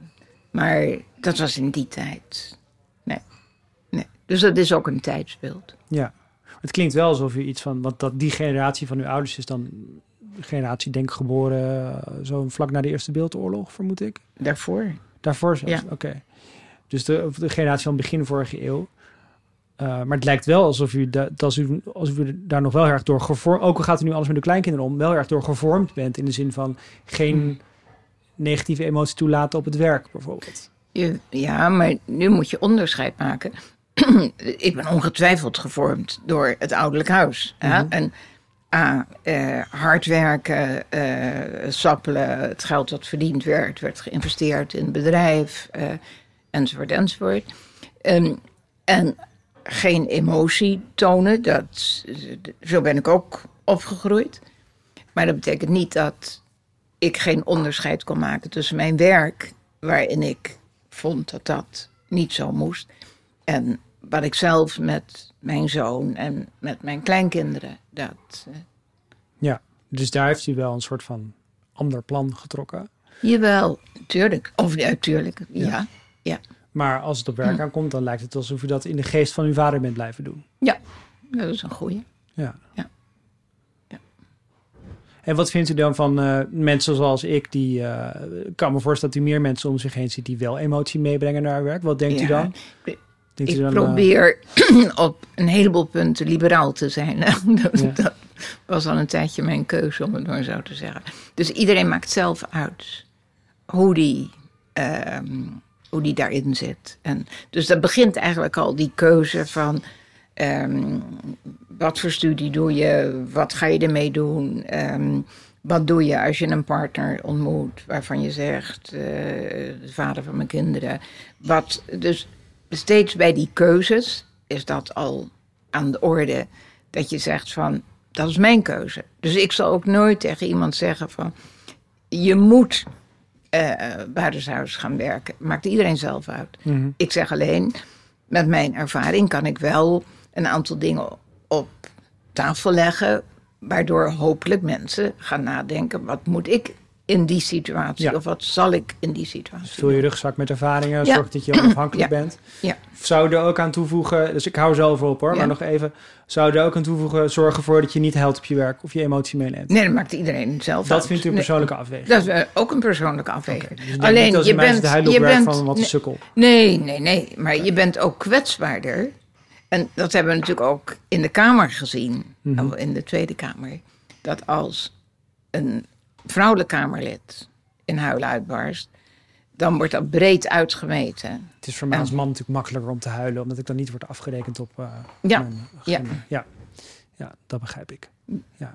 maar dat was in die tijd. Nee. nee. Dus dat is ook een tijdsbeeld. Ja. Het klinkt wel alsof u iets van... Want dat die generatie van uw ouders is dan... Generatie denk ik geboren eh, zo vlak na de Eerste Wereldoorlog, vermoed ik. Daarvoor. Daarvoor zelfs? Ja. Oké. Dus de, de generatie van begin vorige eeuw. Uh, maar het lijkt wel alsof u, da, als u, alsof u daar nog wel erg door gevormd... Ook al gaat u nu alles met de kleinkinderen om... wel erg door gevormd bent. In de zin van geen Hmm. negatieve emotie toelaten op het werk bijvoorbeeld. Je, ja, maar nu moet je onderscheid maken. ik ben ongetwijfeld gevormd door het ouderlijk huis. Mhm. En Eh, hard werken, eh, sappelen, het geld dat verdiend werd, werd geïnvesteerd in het bedrijf, eh, enzovoort, enzovoort. Ehm, en geen emotie tonen, dat, zo ben ik ook opgegroeid. Maar dat betekent niet dat ik geen onderscheid kon maken tussen mijn werk, waarin ik vond dat dat niet zo moest, en wat ik zelf met mijn zoon en met mijn kleinkinderen. Dat, eh, Ja, dus daar heeft u wel een soort van ander plan getrokken. jawel, tuurlijk. Of ja, tuurlijk, Ja. ja. ja. Maar als het op werk aankomt, dan lijkt het alsof u dat in de geest van uw vader bent blijven doen. Ja, dat is een goeie. Ja. Ja. Ja. En wat vindt u dan van eh, mensen zoals ik, die... eh, ik kan me voorstellen dat u meer mensen om zich heen ziet die wel emotie meebrengen naar haar werk. Wat denkt u dan? Ik- eh, probeer op een heleboel punten liberaal te zijn. dat, Ja. dat was al een tijdje mijn keuze, om het maar zo te zeggen. Dus iedereen maakt zelf uit hoe die, ehm, hoe die daarin zit. En dus dat begint eigenlijk al die keuze van... ehm, wat voor studie doe je? Wat ga je ermee doen? Ehm, wat doe je als je een partner ontmoet waarvan je zegt, eh, de vader van mijn kinderen. Wat, dus steeds bij die keuzes is dat al aan de orde dat je zegt van, dat is mijn keuze. Dus ik zal ook nooit tegen iemand zeggen van, je moet buitenshuis gaan werken. Maakt iedereen zelf uit. mhm. Ik zeg alleen, met mijn ervaring kan ik wel een aantal dingen op tafel leggen, waardoor hopelijk mensen gaan nadenken, wat moet ik in die situatie Ja. of wat zal ik in die situatie Vul je rugzak met ervaringen, zorg dat je onafhankelijk Ja. bent. Ja. Zou er ook aan toevoegen, dus ik hou zelf op hoor, maar nog even. Zou er ook aan toevoegen, zorg ervoor dat je niet helpt op je werk of je emotie meeneemt? Nee, dat maakt iedereen zelf dat uit. vindt u een Nee, persoonlijke afweging? dat is ook een persoonlijke afweging. Dus denkt Alleen, je je bent- je bent- van wat een nee. sukkel. Nee, nee, nee. Maar je bent ook kwetsbaarder. En dat hebben we natuurlijk ook in de Kamer gezien, Mhm. in de Tweede Kamer. Dat als een vrouwelijk Kamerlid in huilen uitbarst, dan wordt dat breed uitgemeten. Het is voor mij als man natuurlijk makkelijker om te huilen, omdat ik dan niet word afgerekend op. eh, Ja, mijn ja. ja. Ja, dat begrijp ik. Ja.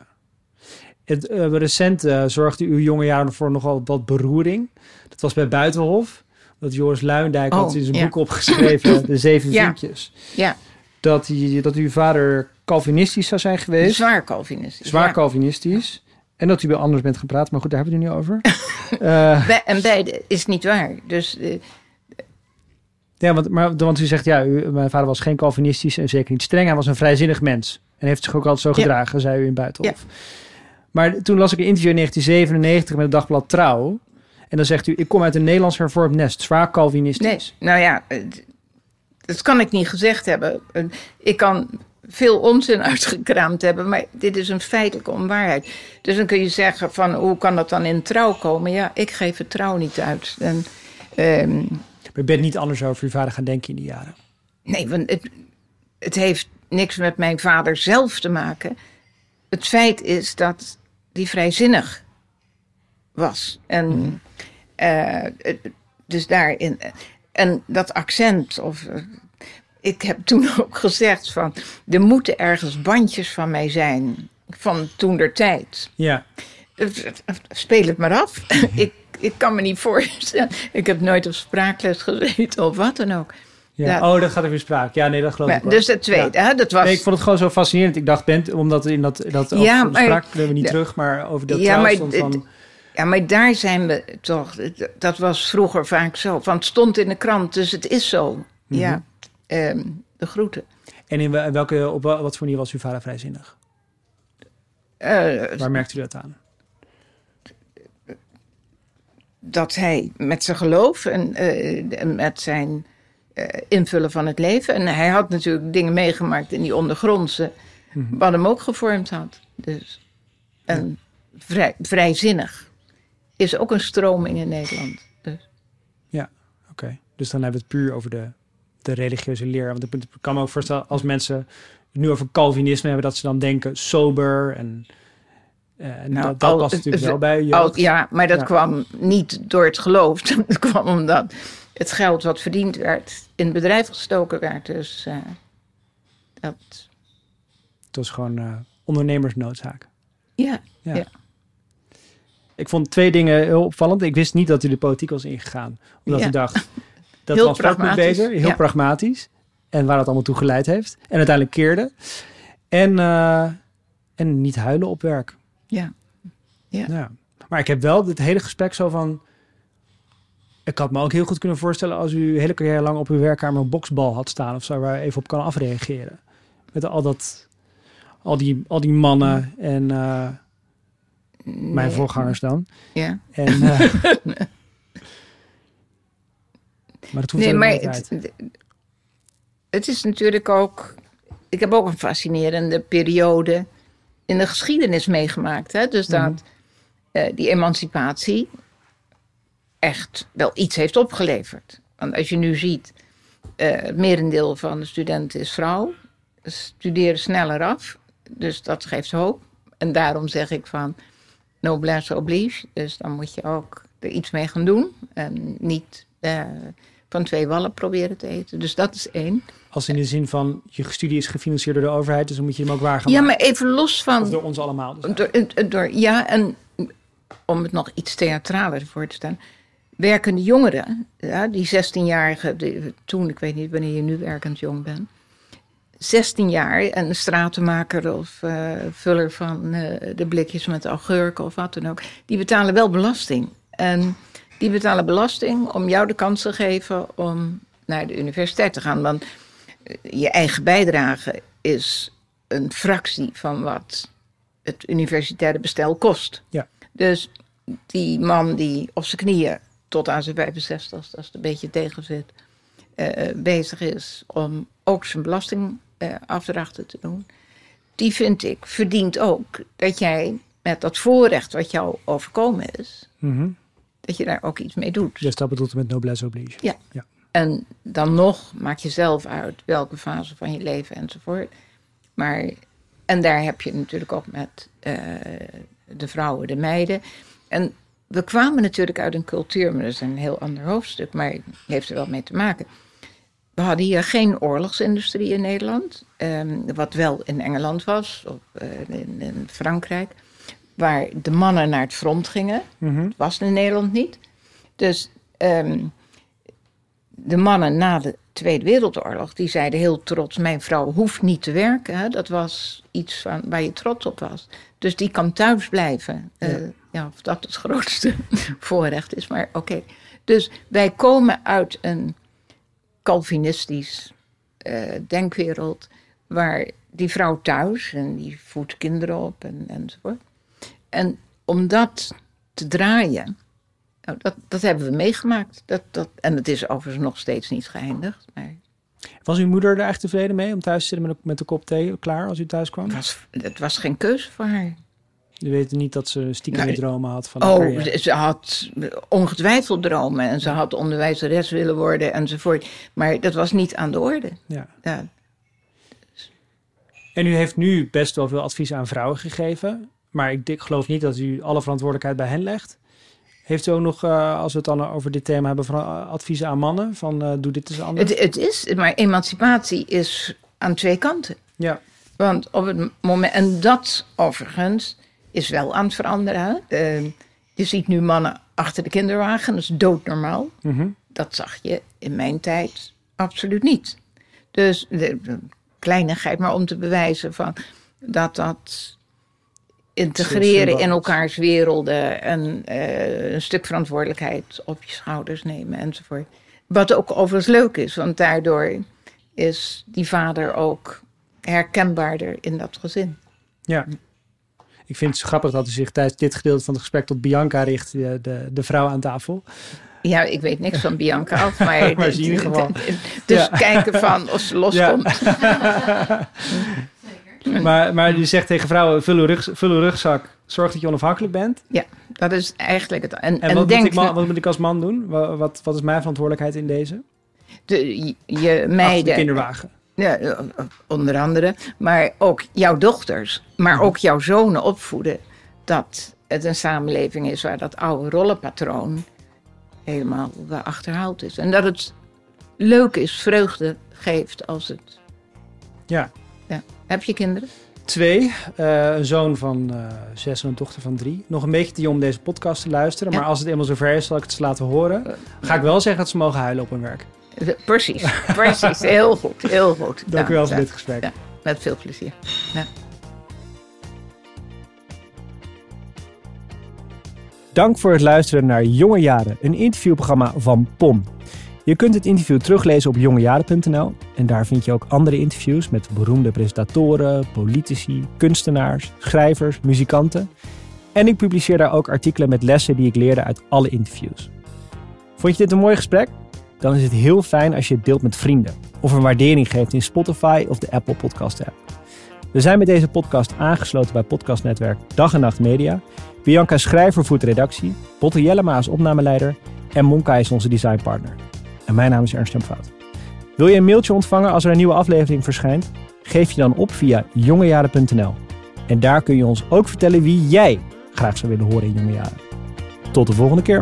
Het, eh, recent eh, zorgde uw jonge jaren voor nogal wat beroering. Dat was bij Buitenhof. Dat Joris Luindijk had Oh, in zijn ja. boek opgeschreven, De Zeven Ja. Vinkjes. Ja, Dat, hij, dat uw vader Calvinistisch zou zijn geweest. zwaar Calvinistisch. Zwaar. Calvinistisch. En dat u bij anders bent gepraat, maar goed, daar hebben we het nu over. Be- en beide is niet waar. Dus eh, Ja, want, maar, want u zegt, ja, u, mijn vader was geen Calvinistisch en zeker niet streng. Hij was een vrijzinnig mens. En heeft zich ook altijd zo Ja. gedragen, zei u in Buitenhof. Maar toen las ik een interview in 1997 met het dagblad Trouw. En dan zegt u, ik kom uit een Nederlands hervormd nest, zwaar Calvinistisch. nee, nou ja, eh, dat kan ik niet gezegd hebben. Ik kan veel onzin uitgekraamd hebben, maar dit is een feitelijke onwaarheid. Dus dan kun je zeggen van hoe kan dat dan in trouw komen? Ja, ik geef het trouw niet uit. En, ehm, maar je bent niet anders over je vader gaan denken in die jaren? Nee, want het, het heeft niks met mijn vader zelf te maken. Het feit is dat die vrijzinnig was. En mm. uh, dus daarin. En dat accent, of ik heb toen ook gezegd van, er moeten ergens bandjes van mij zijn, van toen der tijd. Ja. Speel het maar af. ik, ik kan me niet voorstellen. Ik heb nooit op spraakles gezeten of wat dan ook. Ja. oh, dat gaat even spraak. Ja, nee, dat geloof ik. Dus het tweede, hè, dat was... Nee, ik vond het gewoon zo fascinerend. Ik dacht, bent, omdat in dat, dat ja, maar, spraak, we niet terug, maar over dat ja, maar, van... Ja, maar daar zijn we toch... Dat was vroeger vaak zo. Van het stond in de krant, dus het is zo. Ja. Mhm. Ehm, de groeten. En in welke, op wat voor manier was uw vader vrijzinnig? Uh, Waar merkt u dat aan? Dat hij met zijn geloof en uh, met zijn uh, invullen van het leven. En hij had natuurlijk dingen meegemaakt in die ondergrondse, mm wat hem ook gevormd had. Dus, en vrij, vrijzinnig is ook een stroming in Nederland. Dus. Ja, oké. Dus dan hebben we het puur over de de religieuze leer. Want ik kan me ook voorstellen als mensen nu over Calvinisme hebben, dat ze dan denken sober en. Uh, nou, dat, dat was natuurlijk wel bij je. Ja, maar dat kwam niet door het geloof. Dat kwam omdat het geld wat verdiend werd in het bedrijf gestoken werd. Dus uh, dat. Het was gewoon uh, ondernemersnoodzaak. Ja, ja, ja. Ik vond twee dingen heel opvallend. Ik wist niet dat u de politiek was ingegaan. Omdat u dacht, dat heel pragmatisch. Beter, heel pragmatisch. En waar dat allemaal toe geleid heeft. En uiteindelijk keerde. En, uh, en niet huilen op werk. Ja. ja. ja. Maar ik heb wel het hele gesprek zo van... Ik had me ook heel goed kunnen voorstellen als u hele carrière lang op uw werkkamer een boksbal had staan of zo, waar even op kan afreageren. Met al dat, al die, al die mannen en uh, mijn voorgangers dan. Ja. En, uh, Maar het hoeft nee, maar het, het is natuurlijk ook. Ik heb ook een fascinerende periode in de geschiedenis meegemaakt. Hè? Dus dat uh, die emancipatie echt wel iets heeft opgeleverd. Want als je nu ziet, uh, het merendeel van de studenten is vrouw. Studeren sneller af. Dus dat geeft hoop. En daarom zeg ik van noblesse oblige. Dus dan moet je ook er iets mee gaan doen. En niet uh, van twee wallen proberen te eten. Dus dat is één. Als in de zin van je studie is gefinancierd door de overheid, dus dan moet je hem ook waar gaan Ja, maar even los van. Of door ons allemaal. Dus door, door, ja, en om het nog iets theatraler voor te stellen. Werkende jongeren, ja, die 16-jarige, toen, ik weet niet wanneer je nu werkend jong bent. 16 jaar en een stratenmaker of uh, vuller van uh, de blikjes met augurken of wat dan ook. Die betalen wel belasting. En die betalen belasting om jou de kans te geven om naar de universiteit te gaan. Want eh, je eigen bijdrage is een fractie van wat het universitaire bestel kost. Ja. Dus die man die op zijn knieën tot aan zijn 65, als het een beetje tegenzit, uh, bezig is om ook zijn belastingafdrachten uh, te doen, die vind ik verdient ook dat jij met dat voorrecht wat jou overkomen is, mm dat je daar ook iets mee doet. Dus dat bedoelt met noblesse oblige. Ja. ja. En dan nog maak je zelf uit welke fase van je leven enzovoort. Maar, en daar heb je natuurlijk ook met uh, de vrouwen, de meiden. En we kwamen natuurlijk uit een cultuur, maar dat is een heel ander hoofdstuk, maar heeft er wel mee te maken. We hadden hier geen oorlogsindustrie in Nederland, um, wat wel in Engeland was, of uh, in, in Frankrijk waar de mannen naar het front gingen. Mm Dat was in Nederland niet. Dus ehm, de mannen na de Tweede Wereldoorlog, die zeiden heel trots: Mijn vrouw hoeft niet te werken. Dat was iets van, waar je trots op was. Dus die kan thuis blijven. Ja, uh, ja of dat het grootste voorrecht is, maar oké. Dus wij komen uit een Calvinistisch uh, denkwereld waar die vrouw thuis en die voedt kinderen op en, enzovoort. En om dat te draaien, nou, dat, dat hebben we meegemaakt. Dat, dat, en het is overigens nog steeds niet geëindigd. Maar Was uw moeder er echt tevreden mee om thuis te zitten met, met de kop thee klaar als u thuis kwam? Het was, het was geen keuze voor haar. U weet niet dat ze stiekem Nee. dromen had van Oh, carrière. ze had ongetwijfeld dromen en ze had onderwijzeres willen worden enzovoort. Maar dat was niet aan de orde. Ja. Ja. En u heeft nu best wel veel advies aan vrouwen gegeven. Maar ik, geloof niet dat u alle verantwoordelijkheid bij hen legt. Heeft u ook nog, eh, als we het dan over dit thema hebben, van, eh, adviezen aan mannen? Van eh, doe dit eens anders? Het, het is, maar emancipatie is aan twee kanten. Ja, Want op het moment, en dat overigens is wel aan het veranderen. hè. Eh, je ziet nu mannen achter de kinderwagen, dat is doodnormaal. Mhm. Dat zag je in mijn tijd absoluut niet. Dus de, de kleinigheid, maar om te bewijzen van dat dat integreren in elkaars werelden en eh, een stuk verantwoordelijkheid op je schouders nemen enzovoort. Wat ook overigens leuk is, want daardoor is die vader ook herkenbaarder in dat gezin. ja. Ik vind het zo grappig dat u zich tijdens dit gedeelte van het gesprek tot Bianca richt, de, de, de vrouw aan tafel. Ja, ik weet niks van Bianca af, maar, Maar in ieder geval. dus Ja. kijken van of ze loskomt. Maar, maar u zegt tegen vrouwen, vul uw, rug, vul uw rugzak, zorg dat je onafhankelijk bent. Ja, dat is eigenlijk het. En, En, en, wat, denk, moet ik, man- wat moet ik als man doen? Wa- Wat, wat is mijn verantwoordelijkheid in deze? de, je- Achter de meiden, kinderwagen. ja, onder andere, maar ook jouw dochters, maar ook jouw zonen opvoeden. Dat het een samenleving is waar dat oude rollenpatroon helemaal achterhaald is. En dat het leuk is, vreugde geeft als het. Ja. Heb je kinderen? Twee, eh, een zoon van eh, zes en een dochter van drie. Nog een beetje te jong om deze podcast te luisteren. Ja. Maar als het eenmaal zover is, zal ik het ze laten horen. Ga ik wel zeggen dat ze mogen huilen op hun werk. Precies, precies. Heel goed, heel goed. Dank Ja, u wel voor ja, dit gesprek. ja. Met veel plezier. Ja. Dank voor het luisteren naar Jonge Jaren, een interviewprogramma van POM. Je kunt het interview teruglezen op jongejaren.nl en daar vind je ook andere interviews met beroemde presentatoren, politici, kunstenaars, schrijvers, muzikanten. En ik publiceer daar ook artikelen met lessen die ik leerde uit alle interviews. Vond je dit een mooi gesprek? Dan is het heel fijn als je het deelt met vrienden of een waardering geeft in Spotify of de Apple Podcast app. We zijn met deze podcast aangesloten bij podcastnetwerk Dag en Nacht Media. Bianca Schrijver voert redactie, Botte Jellema is opnameleider en Monka is onze designpartner. Mijn naam is Ernst Fout. Wil je een mailtje ontvangen als er een nieuwe aflevering verschijnt? Geef je dan op via jongejaren.nl. En daar kun je ons ook vertellen wie jij graag zou willen horen in Jonge Jaren. Tot de volgende keer.